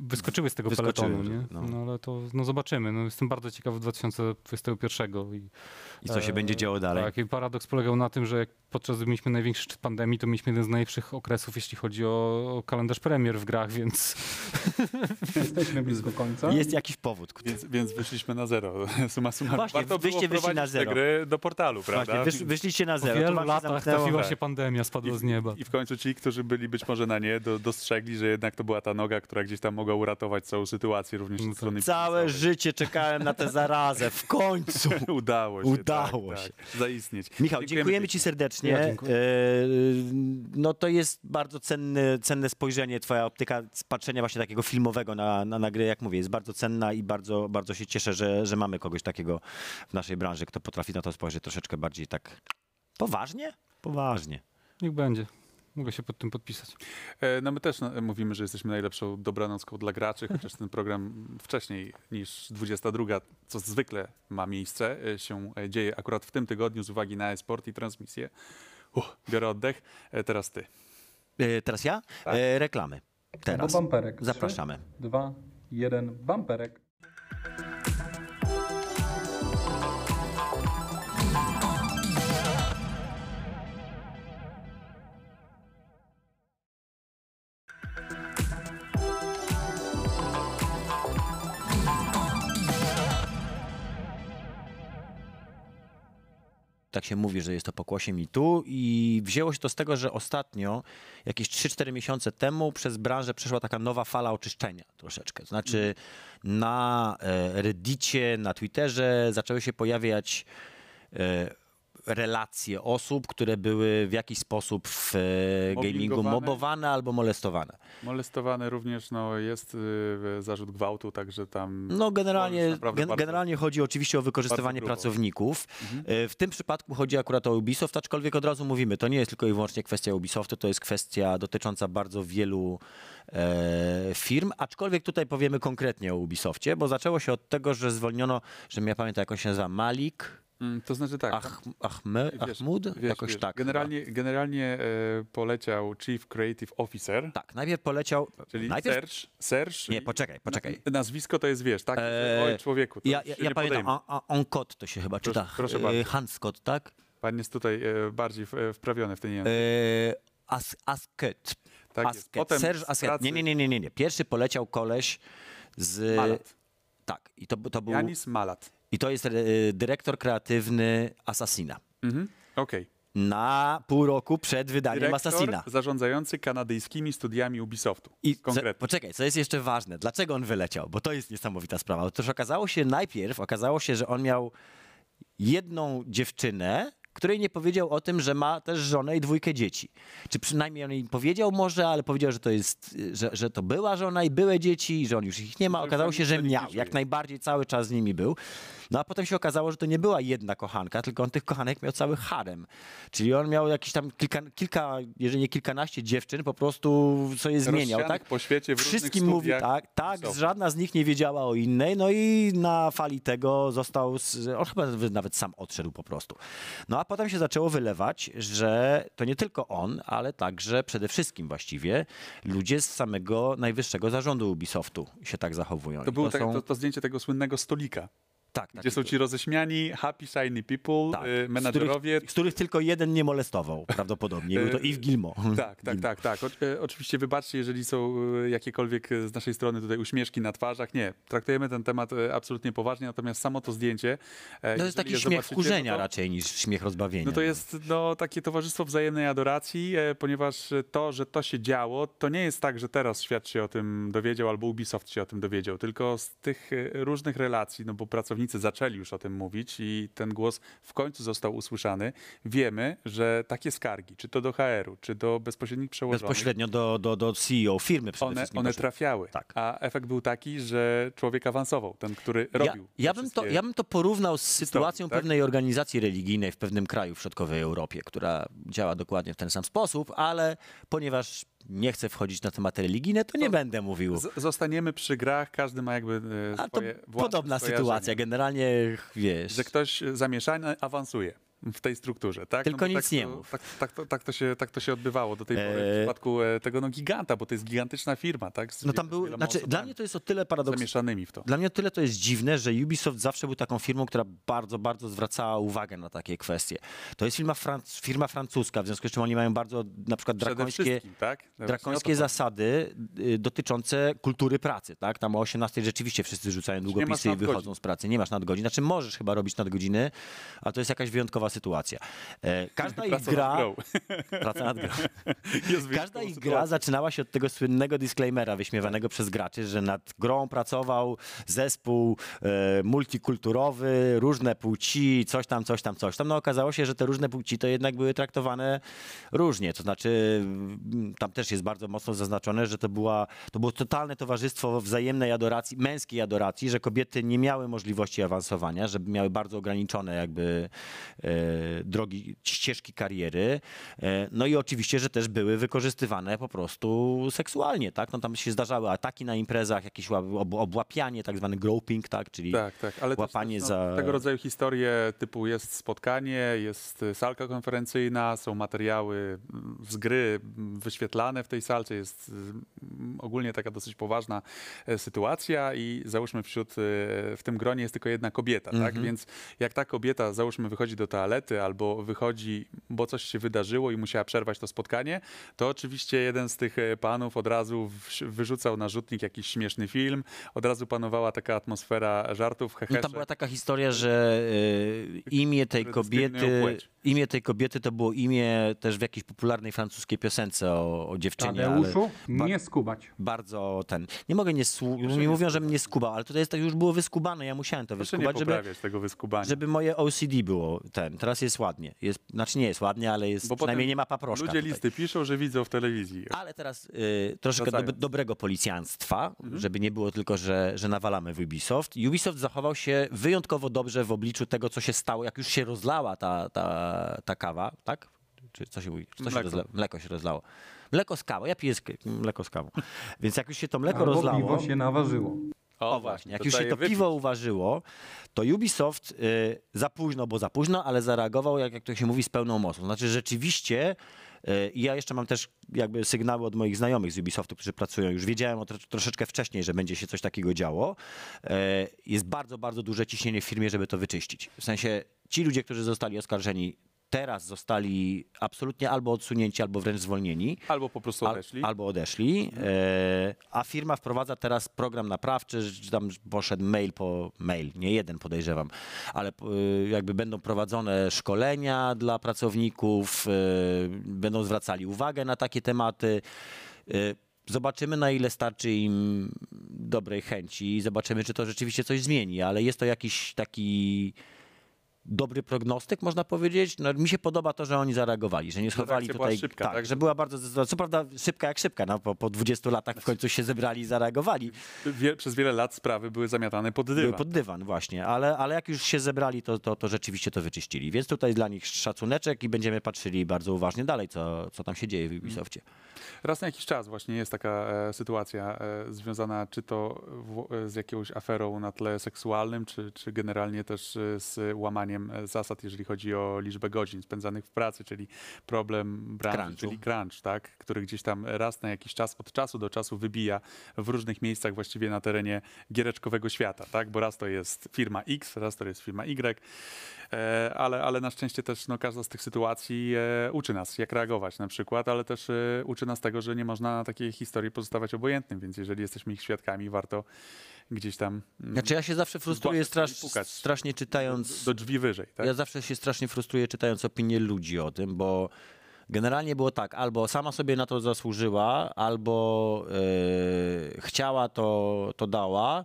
wyskoczyły z tego Wyskoczyły, peletonu, nie? no. No. ale to no, zobaczymy. No, jestem bardzo ciekaw 2021 i I co się e, będzie działo dalej? tak, i paradoks polegał na tym, że jak podczas gdy mieliśmy największy szczyt pandemii, to mieliśmy jeden z najlepszych okresów, jeśli chodzi o, o kalendarz premier w grach, więc Jesteśmy blisko końca. Jest jakiś powód. Więc, więc wyszliśmy na zero. Suma summarum. Właśnie, Warto wyście było wyszli na zero. gry do portalu, Właśnie, prawda? wysz, wyszliście na po zero. to wielu latach trafiła tak. się pandemia, spadła z nieba. I w końcu ci, którzy byli być może na nie, do, dostrzegli, że jednak to była ta noga, która gdzieś tam mogła uratować całą sytuację, również No od to strony Całe życie czekałem na tę zarazę. W końcu. Udało się. Udało tak, się. Tak, zaistnieć. Michał, dziękujemy, Ci pięknie. serdecznie. Ja dziękuję. E, No to jest bardzo cenny, cenne spojrzenie, Twoja optyka z patrzenia właśnie takiego filmowego na, na, na gry, jak mówię, jest bardzo cenna i bardzo, bardzo się cieszę, że, że mamy kogoś takiego w naszej branży, kto potrafi na to spojrzeć troszeczkę bardziej tak poważnie. Poważnie. Niech będzie. Mogę się pod tym podpisać. E, No my też no, mówimy, że jesteśmy najlepszą dobranocką dla graczy, chociaż ten program wcześniej niż 22, co zwykle ma miejsce, e, się e, dzieje akurat w tym tygodniu z uwagi na e-sport i transmisję. Uff, biorę oddech. Teraz ty. E, teraz ja? Tak. E, reklamy. Teraz. Bamperek. Trzy, Zapraszamy. Dwa, jeden, bamperek. Tak się mówi, że jest to pokłosie mitu i wzięło się to z tego, że ostatnio, jakieś 3-4 miesiące temu przez branżę przeszła taka nowa fala oczyszczenia troszeczkę. To znaczy na e, Reddicie, na Twitterze zaczęły się pojawiać e, relacje osób, które były w jakiś sposób w e, gamingu mobowane albo molestowane. Molestowany również no, jest y, zarzut gwałtu, także tam No generalnie, gen, bardzo- generalnie chodzi oczywiście o wykorzystywanie pracowników. Mhm. E, W tym przypadku chodzi akurat o Ubisoft, aczkolwiek od razu mówimy, to nie jest tylko i wyłącznie kwestia Ubisoftu, to jest kwestia dotycząca bardzo wielu e, firm, aczkolwiek tutaj powiemy konkretnie o Ubisoftie, bo zaczęło się od tego, że zwolniono, że ja pamiętam jak on się nazywa, Malik, To znaczy tak. Ach, Ahme, wiesz, Ahmud, wiesz, jakoś wiesz, tak. Generalnie, generalnie e, poleciał Chief Creative Officer. Tak, najpierw poleciał, czyli najpierw, Serge, Serge. nie, poczekaj, poczekaj. Na- Nazwisko to jest, wiesz, tak? Eee, Oj, człowieku, Ja, ja, ja pamiętam, on, on Kot to się chyba Proszę- czyta, proszę E, bardzo. Hans Scott, tak? Pan jest tutaj e, bardziej e, wprawiony w ten język. E, As, Asket. tak jest. Asket. Potem Serge Asket. pracy Nie, nie, nie, nie, nie, nie. Pierwszy poleciał koleś z... Malat. Tak, i to, to był... Janis Malat. I to jest e, dyrektor kreatywny Assassina. Mhm. Okej. Na pół roku przed wydaniem Dyrektor Assassina. zarządzający kanadyjskimi studiami Ubisoftu. I Konkretnie. poczekaj, co jest jeszcze ważne? Dlaczego on wyleciał? Bo to jest niesamowita sprawa. Otóż okazało się najpierw, okazało się, że on miał jedną dziewczynę, której nie powiedział o tym, że ma też żonę i dwójkę dzieci. Czy przynajmniej on jej powiedział może, ale powiedział, że to jest, że, że to była żona i były dzieci, i że on już ich nie ma. Okazało się, że miał. Jak najbardziej cały czas z nimi był. No a potem się okazało, że to nie była jedna kochanka, tylko on tych kochanek miał cały harem. Czyli on miał jakieś tam kilka, kilka jeżeli nie kilkanaście dziewczyn, po prostu sobie zmieniał, tak? po świecie w Wszystkim mówi tak, tak, żadna z nich nie wiedziała o innej, no i na fali tego został, on chyba nawet sam odszedł po prostu. No a potem się zaczęło wylewać, że to nie tylko on, ale także przede wszystkim właściwie ludzie z samego najwyższego zarządu Ubisoftu się tak zachowują. To było tak, są- to, to zdjęcie tego słynnego stolika, tak, gdzie taki- są ci roześmiani, happy, shiny people, tak, y, z menadżerowie. których, z których tylko jeden nie molestował prawdopodobnie. Był to Yves Gilmore. Tak, tak, tak, tak. O, e, oczywiście wybaczcie, jeżeli są jakiekolwiek z naszej strony tutaj uśmieszki na twarzach. Nie, traktujemy ten temat absolutnie poważnie, natomiast samo to zdjęcie... e, To jest taki śmiech wkurzenia no to, raczej niż śmiech rozbawienia. No to jest no, takie towarzystwo wzajemnej adoracji, e, ponieważ to, że to się działo, to nie jest tak, że teraz świat się o tym dowiedział albo Ubisoft się o tym dowiedział, tylko z tych różnych relacji, no bo pracownicy zaczęli już o tym mówić i ten głos w końcu został usłyszany. Wiemy, że takie skargi, czy to do HR-u, czy do bezpośrednich przełożonych, Bezpośrednio do, do, do CEO firmy przede one, wszystkim. one trafiały. Tak. A efekt był taki, że człowiek awansował, ten, który Ja, robił. ja, bym to, ja bym to porównał z sytuacją tak? pewnej organizacji religijnej w pewnym kraju w środkowej Europie, która działa dokładnie w ten sam sposób, ale ponieważ nie chcę wchodzić na tematy religijne, to nie To będę mówił. Zostaniemy przy grach, każdy ma jakby e, A to własne podobna sytuacja. Generalnie, wiesz, Że ktoś zamieszany awansuje w tej strukturze, tak? Tylko bo nic tak nie to, mów. Tak, tak, to, tak, to się, tak to się odbywało do tej pory w Eee. przypadku e, tego no, giganta, bo to jest gigantyczna firma, tak? Z, no tam był, znaczy dla mnie to jest o tyle paradoks, zamieszanymi w to. Dla mnie o tyle to jest dziwne, że Ubisoft zawsze był taką firmą, która bardzo, bardzo zwracała uwagę na takie kwestie. To jest firma, franc- firma francuska, w związku z czym oni mają bardzo na przykład drakońskie, tak? No drakońskie zasady y, dotyczące kultury pracy. Tak? Tam o 18 rzeczywiście wszyscy rzucają długopisy i wychodzą z pracy. Nie masz nadgodzin. Znaczy możesz chyba robić nadgodziny, a to jest jakaś wyjątkowa sytuacja. E, Każda ich gra... Praca nad grą. Każda ich gra zaczynała się od tego słynnego disclaimera wyśmiewanego przez graczy, że nad grą pracował zespół e, multikulturowy, różne płci, coś tam, coś tam, coś tam. No okazało się, że te różne płci to jednak były traktowane różnie. To znaczy mm, tam też jest bardzo mocno zaznaczone, że to, była, to było totalne towarzystwo wzajemnej adoracji, męskiej adoracji, że kobiety nie miały możliwości awansowania, że miały bardzo ograniczone jakby e, drogi, ścieżki kariery. E, no i oczywiście, że też były wykorzystywane po prostu seksualnie, tak? No tam się zdarzały ataki na imprezach, jakieś ła- ob, obłapianie, tak zwany groping, tak? Czyli Tak, tak, ale łapanie też, za... tego rodzaju historie typu jest spotkanie, jest salka konferencyjna, są materiały mm, z gry wyświetlane w tej salce, jest mm, ogólnie taka dosyć poważna e, sytuacja i załóżmy wśród, e, w tym gronie jest tylko jedna kobieta, tak? Mhm. Więc jak ta kobieta załóżmy wychodzi do toalety albo wychodzi, bo coś się wydarzyło i musiała przerwać to spotkanie, to oczywiście jeden z tych e, panów od razu wyrzucał na rzutnik jakiś śmieszny film, od razu panowała taka atmosfera żartów, No heheszek. tam była taka historia, że y, imię tej kobiety, imię tej kobiety to było imię też w jakiejś popularnej francuskiej piosence o, o dziewczynie, ale Tadeuszu, nie skubać. bardzo ten. Nie mogę nie słu- mi mówią, że mnie skubał, ale tutaj jest tak już było wyskubane, ja musiałem to Proszę nie wyskubać, żeby, tego wyskubania. żeby moje OCD było ten. Teraz jest ładnie. Jest, znaczy nie jest ładnie, ale jest Bo przynajmniej nie ma paproszka. Ludzie tutaj. listy piszą, że widzą w telewizji. Ale teraz y, troszkę dob- dobrego policjantstwa, Mhm. żeby nie było tylko, że, że nawalamy w Ubisoft. Ubisoft zachował się wyjątkowo dobrze w obliczu tego, co się stało, jak już się rozlała ta, ta, ta kawa, tak? Czy co się mówi? Co się Mleko. rozla- mleko się rozlało. Mleko z kawą, ja piję sk- mleko z kawą. Więc jak już się to mleko Albo rozlało... piwo się naważyło. O właśnie, jak już się to wypić. piwo uważyło, to Ubisoft y, za późno, bo za późno, ale zareagował, jak, jak to się mówi, z pełną mocą. Znaczy rzeczywiście, y, i ja jeszcze mam też jakby sygnały od moich znajomych z Ubisoftu, którzy pracują, już wiedziałem o tro, troszeczkę wcześniej, że będzie się coś takiego działo. Y, jest bardzo, bardzo duże ciśnienie w firmie, żeby to wyczyścić. W sensie ci ludzie, którzy zostali oskarżeni, teraz zostali absolutnie albo odsunięci, albo wręcz zwolnieni. Albo po prostu Al- odeszli. albo odeszli. E, a firma wprowadza teraz program naprawczy, że tam poszedł mail po mail, nie jeden podejrzewam, ale e, jakby będą prowadzone szkolenia dla pracowników, e, będą zwracali uwagę na takie tematy. E, Zobaczymy, na ile starczy im dobrej chęci i zobaczymy, czy to rzeczywiście coś zmieni, ale jest to jakiś taki dobry prognostyk, można powiedzieć. No, mi się podoba to, że oni zareagowali, że nie schowali reakcja była tutaj. szybka, tak, tak? że była bardzo zdecydowana. Co prawda szybka jak szybka, no, po, po 20 latach w końcu się zebrali i zareagowali. Wie, przez wiele lat sprawy były zamiatane pod Były dywan. pod dywan właśnie, ale, ale jak już się zebrali, to, to, to rzeczywiście to wyczyścili. Więc tutaj dla nich szacuneczek i będziemy patrzyli bardzo uważnie dalej, co, co tam się dzieje w Ubisoftie. Raz na jakiś czas właśnie jest taka e, sytuacja e, związana czy to w, e, z jakąś aferą na tle seksualnym, czy, czy generalnie też e, z łamaniem e, zasad, jeżeli chodzi o liczbę godzin spędzanych w pracy, czyli problem branży, Crunchu. czyli crunch, tak? który gdzieś tam raz na jakiś czas, od czasu do czasu wybija w różnych miejscach właściwie na terenie giereczkowego świata, tak? bo raz to jest firma X, raz to jest firma Y, ale, ale na szczęście też no, każda z tych sytuacji e, uczy nas, jak reagować na przykład, ale też e, uczy nas tego, że nie można na takiej historii pozostawać obojętnym, więc jeżeli jesteśmy ich świadkami, warto gdzieś tam mm, Znaczy ja się zawsze frustruję strasz, strasznie czytając... do drzwi wyżej. Tak? Ja zawsze się strasznie frustruję czytając opinie ludzi o tym, bo generalnie było tak, albo sama sobie na to zasłużyła, albo e, chciała, to, to dała,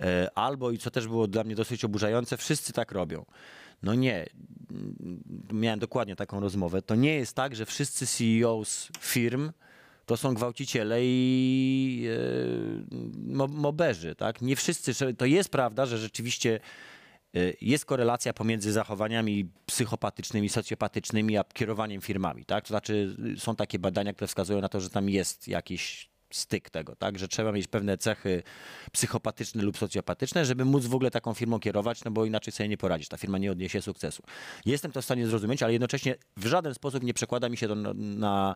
e, albo i co też było dla mnie dosyć oburzające, wszyscy tak robią. No nie, miałem dokładnie taką rozmowę. To nie jest tak, że wszyscy CEOs firm to są gwałciciele i e, mo- moberzy, tak? Nie wszyscy, to jest prawda, że rzeczywiście y, jest korelacja pomiędzy zachowaniami psychopatycznymi, socjopatycznymi, a kierowaniem firmami, tak? To znaczy są takie badania, które wskazują na to, że tam jest jakiś styk tego, tak? Że trzeba mieć pewne cechy psychopatyczne lub socjopatyczne, żeby móc w ogóle taką firmą kierować, no bo inaczej sobie nie poradzisz. Ta firma nie odniesie sukcesu. Jestem to w stanie zrozumieć, ale jednocześnie w żaden sposób nie przekłada mi się to na, na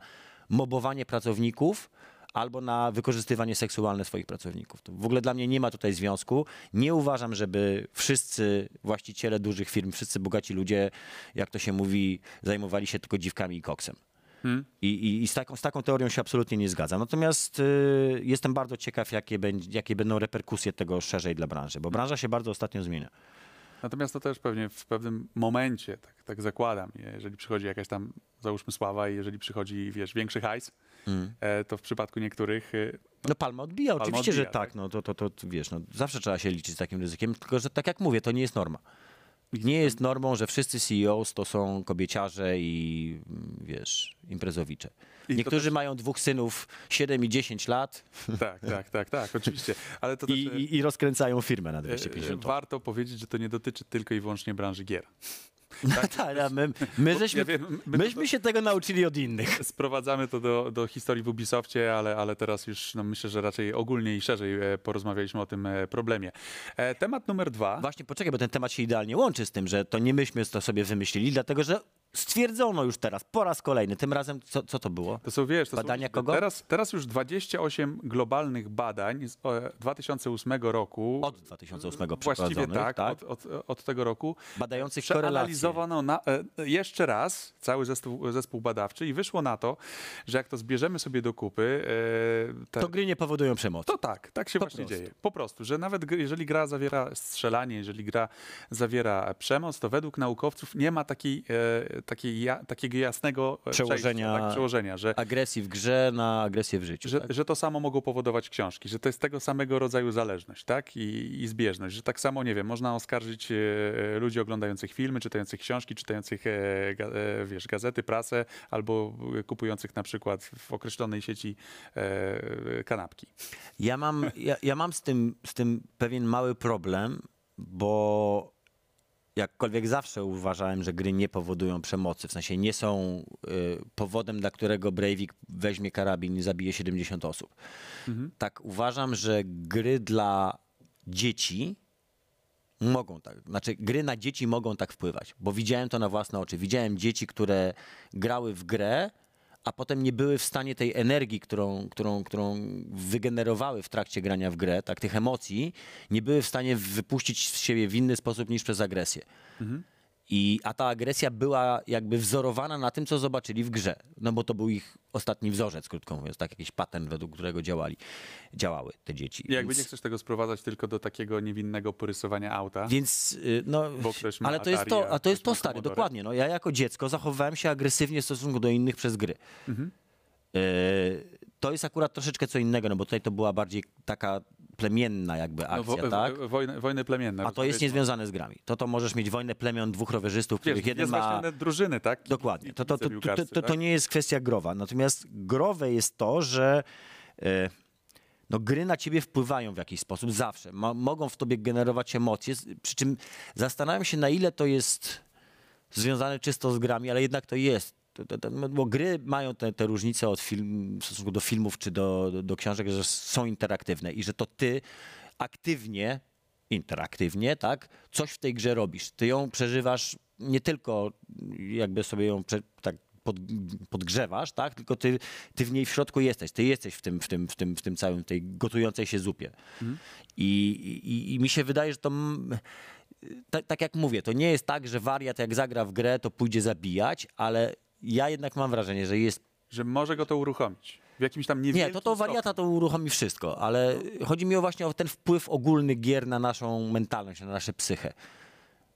mobowanie pracowników, albo na wykorzystywanie seksualne swoich pracowników. To w ogóle dla mnie nie ma tutaj związku. Nie uważam, żeby wszyscy właściciele dużych firm, wszyscy bogaci ludzie, jak to się mówi, zajmowali się tylko dziwkami i koksem. Hmm? I, i, I z, taką, z taką teorią się absolutnie nie zgadzam. Natomiast y, jestem bardzo ciekaw, jakie, będzie, jakie będą reperkusje tego szerzej dla branży, bo branża się bardzo ostatnio zmienia. Natomiast to też pewnie w pewnym momencie, tak, tak zakładam, jeżeli przychodzi jakaś tam, załóżmy sława i jeżeli przychodzi, wiesz, większy hajs, Mm. to w przypadku niektórych e, No Palma odbija, Palma oczywiście, odbija, że tak. tak? No, to, to, to wiesz, no, zawsze trzeba się liczyć z takim ryzykiem, tylko że tak jak mówię, to nie jest norma. Nie jest normą, że wszyscy CEOs to są kobieciarze i wiesz, imprezowicze. I Niektórzy też- mają dwóch synów 7 i 10 lat tak, tak, tak, tak, oczywiście. Ale to i, też e, i, i rozkręcają firmę na e, 250 lat. warto powiedzieć, że to nie dotyczy tylko i wyłącznie branży gier. Tak, a my, my, żeśmy, ja wiem, my- myśmy się tego nauczyli od innych. Sprowadzamy to do, do historii w Ubisoftie, ale, ale teraz już no, myślę, że raczej ogólnie i szerzej e, porozmawialiśmy o tym e, problemie. E, temat numer dwa. Właśnie, poczekaj, bo ten temat się idealnie łączy z tym, że to nie myśmy to sobie wymyślili, dlatego że stwierdzono już teraz, po raz kolejny, tym razem, co, co to było? To są, wiesz, to Badania są, kogo? Teraz, teraz już 28 globalnych badań z e, 2008 roku. Od 2008 Właściwie tak, tak? Od, od, od tego roku. Badających. Przeanalizowano na, e, jeszcze raz cały zespół, zespół badawczy i wyszło na to, że jak to zbierzemy sobie do kupy, e, te, To gry nie powodują przemocy. to tak, tak się Po właśnie prostu. dzieje. Po prostu, że nawet jeżeli gra zawiera strzelanie, jeżeli gra zawiera przemoc, to według naukowców nie ma takiej, e, takiej ja, takiego jasnego e, Przełożenia- tak, przełożenia że, Agresji w grze na agresję w życiu. że, tak? że to samo mogą powodować książki, że to jest tego samego rodzaju zależność tak? I, i zbieżność, że tak samo, nie wiem, można oskarżyć e, ludzi oglądających filmy, czytających książki, czytających e, e, wiesz, gazety, prasę albo kupujących na przykład w określonej sieci kanapki. Ja mam, ja, ja mam z, tym, z tym pewien mały problem, bo jakkolwiek zawsze uważałem, że gry nie powodują przemocy, w sensie nie są y, powodem, dla którego Breivik weźmie karabin i zabije 70 osób. Tak uważam, że gry dla dzieci mogą tak, znaczy gry na dzieci mogą tak wpływać, bo widziałem to na własne oczy. Widziałem dzieci, które grały w grę, a potem nie były w stanie tej energii, którą, którą, którą wygenerowały w trakcie grania w grę, tak, tych emocji, nie były w stanie wypuścić z siebie w inny sposób niż przez agresję. I, a ta agresja była jakby wzorowana na tym, co zobaczyli w grze. No bo to był ich ostatni wzorzec, krótko mówiąc, tak, jakiś patent, według którego działali, działały te dzieci. I jakby Więc- nie chcesz tego sprowadzać tylko do takiego niewinnego porysowania auta. Więc, y, no, ale to jest Atari, to, a to jest to stary, Commodore. dokładnie. No, ja jako dziecko zachowywałem się agresywnie w stosunku do innych przez gry. Mhm. Y, to jest akurat troszeczkę co innego, no bo tutaj to była bardziej taka plemienna jakby No, akcja, wo- tak? wo- wojny, wojny plemienne. A to jest niezwiązane z grami. To to możesz mieć wojnę plemion dwóch rowerzystów, których Wiesz, jeden jest ma... właśnie drużyny, tak? Dokładnie. To, to, to, to, to, tak? nie jest kwestia growa. Natomiast growe jest to, że e, no, gry na ciebie wpływają w jakiś sposób zawsze. Mo, mogą w tobie generować emocje. Przy czym zastanawiam się, na ile to jest związane czysto z grami, ale jednak to jest. Bo gry mają te, te różnice od film, w stosunku do filmów czy do, do, do książek, że są interaktywne i że to ty aktywnie, interaktywnie, tak, coś w tej grze robisz. Ty ją przeżywasz nie tylko jakby sobie ją prze, tak pod, podgrzewasz, tak, tylko ty, ty w niej w środku jesteś. Ty jesteś w tym, w tym, w tym, w tym całym, tej gotującej się zupie. I, i, I mi się wydaje, że to... tak, tak jak mówię, to nie jest tak, że wariat jak zagra w grę, to pójdzie zabijać, ale ja jednak mam wrażenie, że jest Że może go to uruchomić. W jakimś tam nie, niewielkim to to wariata to uruchomi wszystko, ale chodzi mi o właśnie o ten wpływ ogólny gier na naszą mentalność, na nasze psychę.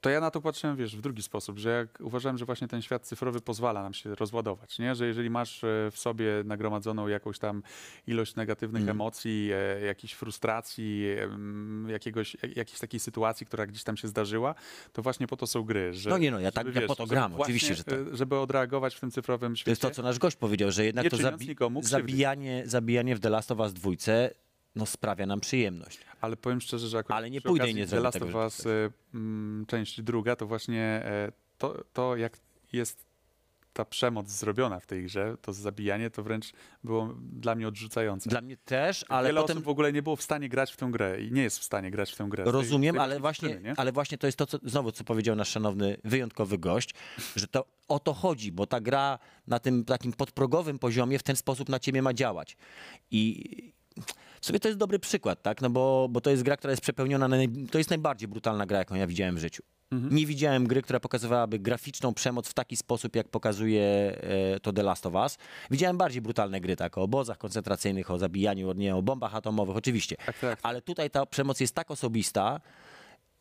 To ja na to patrzyłem, wiesz, w drugi sposób, że jak uważałem, że właśnie ten świat cyfrowy pozwala nam się rozładować, nie? Że jeżeli masz e, w sobie nagromadzoną jakąś tam ilość negatywnych Mhm. emocji, e, jakiejś frustracji, em, jakiegoś, jak- jakiejś takiej sytuacji, która gdzieś tam się zdarzyła, to właśnie po to są gry. Że, No nie no, ja tak- żeby, ja po to żeby gram, właśnie, oczywiście, że tak. e, Żeby odreagować w tym cyfrowym świecie. To jest to, co nasz gość powiedział, że jednak to zabi- nikomu zabijanie, zabijanie w The Last of Us dwójce no, sprawia nam przyjemność. Ale powiem szczerze, że akurat Ale nie pójdę i nie zrobię tego, żeby Us, y, mm, część druga, to właśnie e, to, to, jak jest ta przemoc zrobiona w tej grze, to zabijanie, to wręcz było dla mnie odrzucające. Dla mnie też, ale Wiele potem osób w ogóle nie było w stanie grać w tę grę i nie jest w stanie grać w tę grę. Tej- rozumiem, z tej ale właśnie, nie? ale właśnie to jest to, co, znowu co powiedział nasz szanowny, wyjątkowy gość, że to o to chodzi, bo ta gra na tym takim podprogowym poziomie w ten sposób na ciebie ma działać. I sobie to jest dobry przykład, tak? No bo, bo to jest gra, która jest przepełniona, na to jest najbardziej brutalna gra, jaką ja widziałem w życiu. Nie widziałem gry, która pokazywałaby graficzną przemoc w taki sposób, jak pokazuje e, to The Last of Us. Widziałem bardziej brutalne gry, tak, o obozach koncentracyjnych, o zabijaniu, nie, o bombach atomowych, oczywiście. Tak, tak. Ale tutaj ta przemoc jest tak osobista,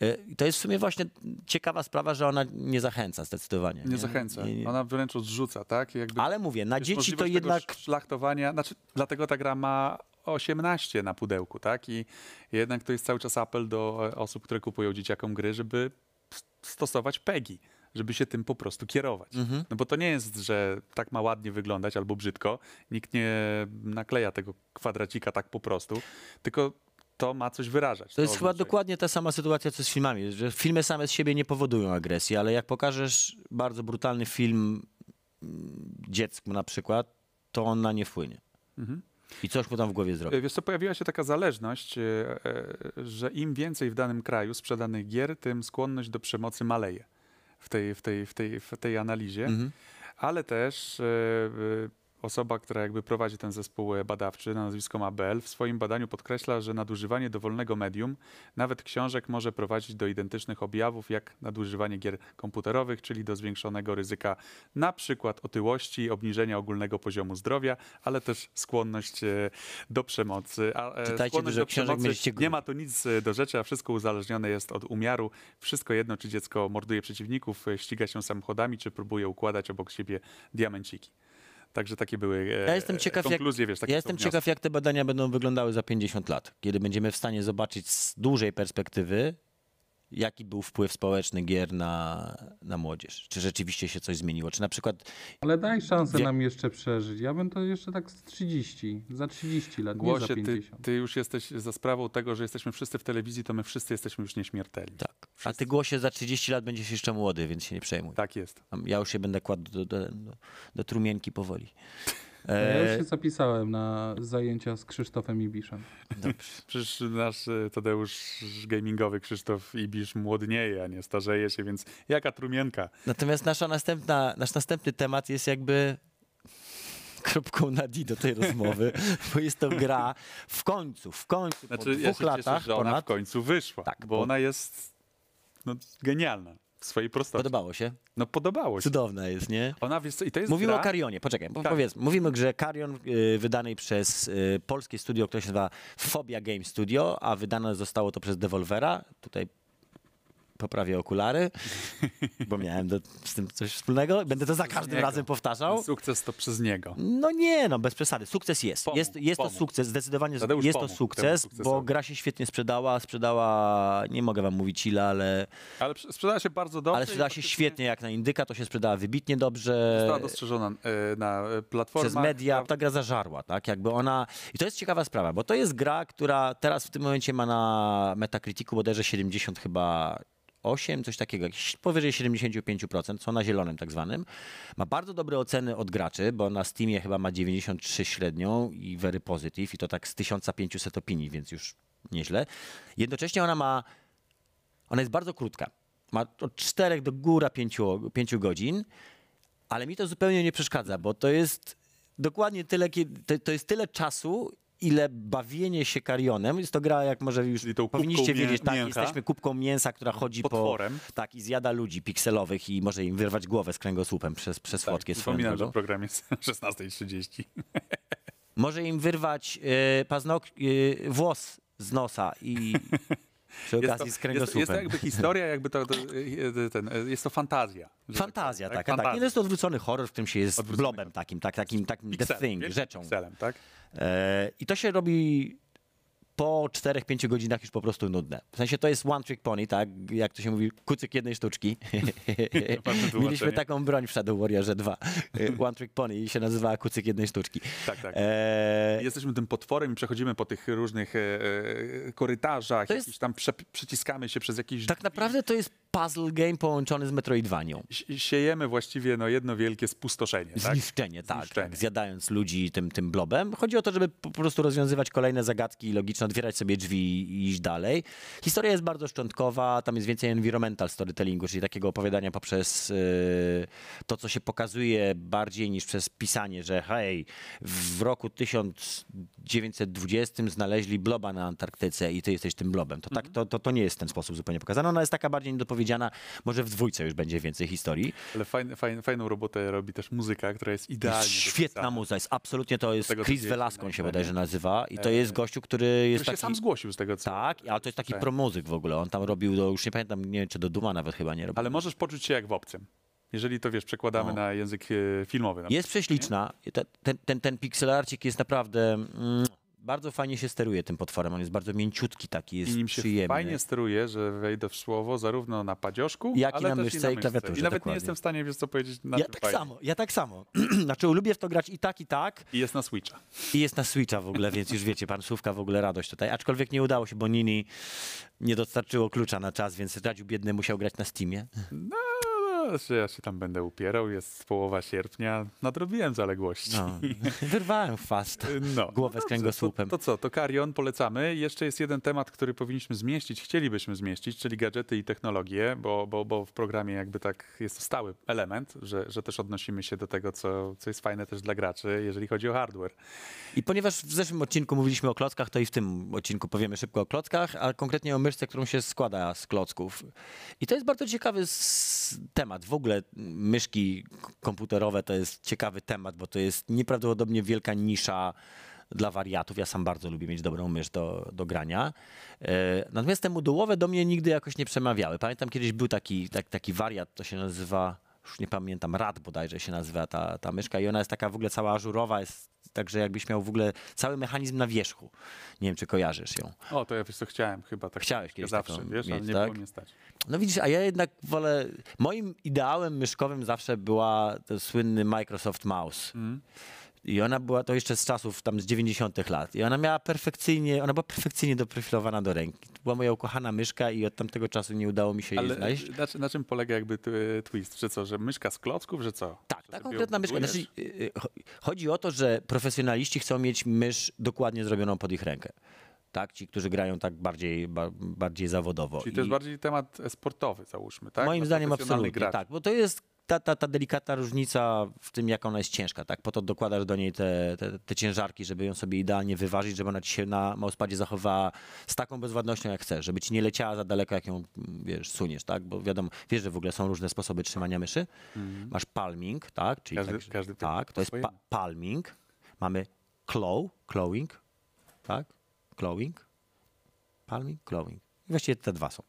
e, i to jest w sumie właśnie ciekawa sprawa, że ona nie zachęca zdecydowanie. Nie zachęca. Nie, nie. Ona wręcz odrzuca, tak? Jakby Ale mówię, na dzieci to jednak... Szlachtowania, znaczy, dlatego ta gra ma 18 na pudełku, tak? I jednak to jest cały czas apel do e, osób, które kupują dzieciakom gry, żeby stosować PEGI, żeby się tym po prostu kierować. Mhm. No bo to nie jest, że tak ma ładnie wyglądać albo brzydko. Nikt nie nakleja tego kwadracika tak po prostu, tylko to ma coś wyrażać. To jest chyba dokładnie ta sama sytuacja, co z filmami, że filmy same z siebie nie powodują agresji, ale jak pokażesz bardzo brutalny film mm, dziecku na przykład, to on na nie wpłynie. Mhm. I coś mu tam w głowie zrobi. E, Wiesz co, pojawiła się taka zależność, e, e, że im więcej w danym kraju sprzedanych gier, tym skłonność do przemocy maleje w tej, w tej, w tej, w tej analizie. Mhm. Ale też osoba, która jakby prowadzi ten zespół badawczy na nazwisko Mabel, w swoim badaniu podkreśla, że nadużywanie dowolnego medium, nawet książek, może prowadzić do identycznych objawów jak nadużywanie gier komputerowych, czyli do zwiększonego ryzyka na przykład otyłości, obniżenia ogólnego poziomu zdrowia, ale też skłonność e, do przemocy. A, e, Czytajcie skłonność do książek, przemocy będziecie nie ma to nic e, do rzeczy, a wszystko uzależnione jest od umiaru. Wszystko jedno, czy dziecko morduje przeciwników, ściga się samochodami, czy próbuje układać obok siebie diamenciki. Także takie były e, Ja jestem ciekaw, jak- konkluzje, wiesz, takie Ja jestem ciekaw, jak te badania będą wyglądały za 50 lat, kiedy będziemy w stanie zobaczyć z dużej perspektywy, jaki był wpływ społeczny gier na, na młodzież. Czy rzeczywiście się coś zmieniło? Czy na przykład Ale daj szansę Wie- nam jeszcze przeżyć. Ja bym to jeszcze tak z 30, za 30 lat, nie za Głosie, ty, 50. ty już jesteś za sprawą tego, że jesteśmy wszyscy w telewizji, to my wszyscy jesteśmy już nieśmiertelni. tak, a ty głosie za 30 lat będziesz jeszcze młody, więc się nie przejmuj. Tak jest. Ja już się będę kładł do, do, do, do trumienki powoli. Ja już E, się zapisałem na zajęcia z Krzysztofem Ibiszem. dobrze. Przecież nasz e, Tadeusz gamingowy Krzysztof Ibisz młodnieje, a nie starzeje się, więc jaka trumienka. Natomiast nasza następna, nasz następny temat jest jakby kropką na D do tej rozmowy, bo jest to gra w końcu, w końcu, po Znaczy, dwóch ja się latach cieszę, że ona w ponad. końcu wyszła, Tak, bo, bo- ona jest no, genialna w swojej prostocie. Podobało się? No podobało się. Cudowna jest, nie? Ona, wiesz co, i to jest Mówimy gra, o Carionie, poczekaj, Tak. powiedz, mówimy o grze Carion y, wydanej przez y, polskie studio, które się nazywa Phobia Game Studio, a wydane zostało to przez Devolvera. Tutaj poprawię okulary, bo miałem do, z tym coś wspólnego. Będę to za każdym niego. razem powtarzał. Sukces to przez niego. No nie, no bez przesady. Sukces jest. Pomógł, jest jest to pomógł. sukces, zdecydowanie Tadeusz jest to pomógł temu sukces, bo gra się świetnie sprzedała. Sprzedała, nie mogę wam mówić ile, ale, Ale sprze- sprzedała się bardzo dobrze. ale sprzedała się świetnie jak na Indyka, to się sprzedała wybitnie dobrze. Została dostrzeżona e, na e, platformach. przez media, ta gra zażarła, tak? Jakby ona. I to jest ciekawa sprawa, bo to jest gra, która teraz w tym momencie ma na Metacriticu bodajże 70 chyba. 8, coś takiego, jakieś powyżej 75%, co na zielonym tak zwanym. Ma bardzo dobre oceny od graczy, bo na Steamie chyba ma 93 średnią i very positive i to tak z 1500 opinii, więc już nieźle. Jednocześnie ona ma, ona jest bardzo krótka. Ma od 4 do góra 5, 5 godzin, ale mi to zupełnie nie przeszkadza, bo to jest dokładnie tyle, to jest tyle czasu, ile bawienie się karionem. Jest to gra, jak może już powinniście wiedzieć, tak, mięcha. jesteśmy kubką mięsa, która chodzi Potworem. po... Tak, i zjada ludzi pikselowych i może im wyrwać głowę z kręgosłupem przez, przez Tak, fotkę swoją Przypominam, że drogą. program jest 16.30. Może im wyrwać y, paznok, y, włos z nosa i przy Jest okazji to, z jest, kręgosłupem. jest to jakby historia, jakby to, to e, ten, e, jest to fantazja. że tak Fantazja powiem, taka, tak. Fantazja. Nie jest to odwrócony horror, w którym się jest Odwrócony blobem takim, tak, takim, takim the Pikselem, thing, rzeczą. Pikselem, tak? E, I to się robi po 4-5 godzinach już po prostu nudne. W sensie to jest one trick pony, tak? Jak to się mówi, kucyk jednej sztuczki. Mieliśmy taką broń w Shadow Warriorze 2. E, one trick pony i się nazywała kucyk jednej sztuczki. Tak, tak. E, Jesteśmy tym potworem i przechodzimy po tych różnych e, e, korytarzach, To jest- tam prze, przeciskamy się przez jakieś... tak naprawdę to jest puzzle game połączony z Metroidvanią. si- Siejemy właściwie no, jedno wielkie spustoszenie, tak? Zniszczenie, tak, Zniszczenie. tak. Zjadając ludzi tym, tym blobem. Chodzi o to, żeby po prostu rozwiązywać kolejne zagadki logiczne, otwierać sobie drzwi i iść dalej. Historia jest bardzo szczątkowa, tam jest więcej environmental storytellingu, czyli takiego opowiadania poprzez y, to, co się pokazuje bardziej niż przez pisanie, że hej, w roku 1920 znaleźli bloba na Antarktyce i ty jesteś tym blobem. To, tak, to, to, to nie jest w ten sposób zupełnie pokazane. Ona jest taka bardziej niedopowiedziana. Może w dwójce już będzie więcej historii. Ale fajn, fajn, fajną robotę robi też muzyka, która jest idealnie Świetna dopisana. muza, jest absolutnie to jest Chris Velasco na on się bodajże nazywa i to E, jest gościu, który jest Który się taki... sam zgłosił z tego, co... Tak, ale to jest taki Tak. promuzyk w ogóle. On tam robił, do, już nie pamiętam, nie wiem, czy do Duma nawet chyba nie robił. Ale możesz poczuć się jak w obcym. Jeżeli to, wiesz, przekładamy No. na język e, filmowy. Na Jest prześliczna. Ten, ten, ten, pixelarcik jest naprawdę... Mm, bardzo fajnie się steruje tym potworem. On jest bardzo mięciutki taki, jest I nim się przyjemny. fajnie steruje, że wejdę w słowo zarówno na padzioszku, Jak i ale na też myszce i myszce. klawiaturze, I nawet dokładnie. nie jestem w stanie, wiesz co powiedzieć, na Ja tak fajnie. samo, ja tak samo. znaczy lubię w to grać i tak, i tak. I jest na Switcha. I jest na Switcha w ogóle, więc już wiecie, pan Słówka w ogóle radość tutaj. Aczkolwiek nie udało się, bo Nini nie dostarczyło klucza na czas, więc Radziu biedny musiał grać na Steamie. No, no, że ja się tam będę upierał, jest połowa sierpnia, nadrobiłem zaległości. No, wyrwałem fast. No. Głowę z dobrze, kręgosłupem. To, to co, to Karion polecamy. Jeszcze jest jeden temat, który powinniśmy zmieścić, chcielibyśmy zmieścić, czyli gadżety i technologie, bo, bo, bo w programie jakby tak jest to stały element, że, że też odnosimy się do tego, co, co jest fajne też dla graczy, jeżeli chodzi o hardware. I ponieważ w zeszłym odcinku mówiliśmy o klockach, to i w tym odcinku powiemy szybko o klockach, a konkretnie o myszce, którą się składa z klocków. I to jest bardzo ciekawy s- temat. W ogóle myszki komputerowe to jest ciekawy temat, bo to jest nieprawdopodobnie wielka nisza dla wariatów. Ja sam bardzo lubię mieć dobrą mysz do, do grania. E, natomiast te modułowe do mnie nigdy jakoś nie przemawiały. Pamiętam kiedyś był taki, tak, taki wariat, to się nazywa, już nie pamiętam, Rad bodajże się nazywa ta, ta myszka i ona jest taka w ogóle cała ażurowa, jest także jakbyś miał w ogóle cały mechanizm na wierzchu. Nie wiem, czy kojarzysz ją. O, to ja wiesz co, chciałem chyba tak Chciałeś kiedyś zawsze, taką wiesz, ale mieć, nie tak? było mnie stać. No widzisz, a ja jednak wolę. Moim ideałem myszkowym zawsze była to słynny Microsoft Mouse. I ona była to jeszcze z czasów tam z 90. lat. I ona miała perfekcyjnie, ona była perfekcyjnie doprofilowana do ręki. To była moja ukochana myszka i od tamtego czasu nie udało mi się jej Ale znaleźć. na, na czym polega jakby twist? Że co, że myszka z klocków, że co? Tak, Że ta konkretna myszka. Znaczy, y, y, cho- chodzi o to, że profesjonaliści chcą mieć mysz dokładnie zrobioną pod ich rękę. Tak, ci, którzy grają tak bardziej, ba, bardziej zawodowo. Czyli to jest I- bardziej temat sportowy, załóżmy, tak? Moim Dla zdaniem absolutnie, graczy. tak, bo to jest ta, ta, ta delikatna różnica w tym, jak ona jest ciężka, tak? Po to dokładasz do niej te, te, te ciężarki, żeby ją sobie idealnie wyważyć, żeby ona ci się na mousepadzie zachowała z taką bezwładnością, jak chcesz, żeby ci nie leciała za daleko, jak ją, wiesz, suniesz, tak? Bo wiadomo, wiesz, że w ogóle są różne sposoby trzymania myszy. Masz palming, tak? Czyli Każdy- tak, każdy tak, to jest pa palming. Mamy claw, clawing, tak? Clawing, palming, clawing. I właściwie te dwa są.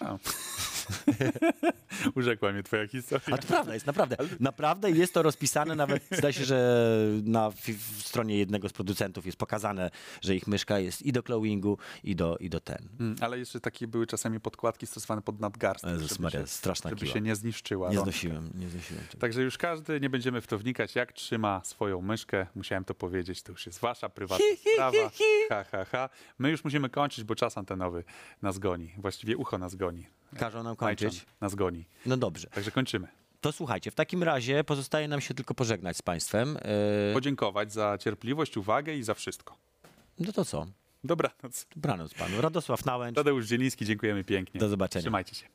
A. Urzekła mnie twoja historia. A to prawda jest, naprawdę. Naprawdę jest to rozpisane, nawet zdaje się, że na stronie jednego z producentów jest pokazane, że ich myszka jest i do clawingu, i do, i do ten. Mm, Ale jeszcze takie były czasami podkładki stosowane pod nadgarstek, Jezus żeby, Maria, się, straszna żeby kiła. się nie zniszczyła. Nie rączka. znosiłem, nie znosiłem tego. Także już każdy, nie będziemy w to wnikać, jak trzyma swoją myszkę. Musiałem to powiedzieć, to już jest wasza prywatna sprawa. Ha, ha, ha. My już musimy kończyć, bo czas antenowy nas goni. Właściwie ucho nas goni. Każą nam Majczan kończyć. nas goni. No dobrze. Także kończymy. To słuchajcie, w takim razie pozostaje nam się tylko pożegnać z Państwem. E, Podziękować za cierpliwość, uwagę i za wszystko. No to co? Dobranoc. Dobranoc Panu. Radosław Nałęcz. Tadeusz Zieliński, dziękujemy pięknie. Do zobaczenia. Trzymajcie się.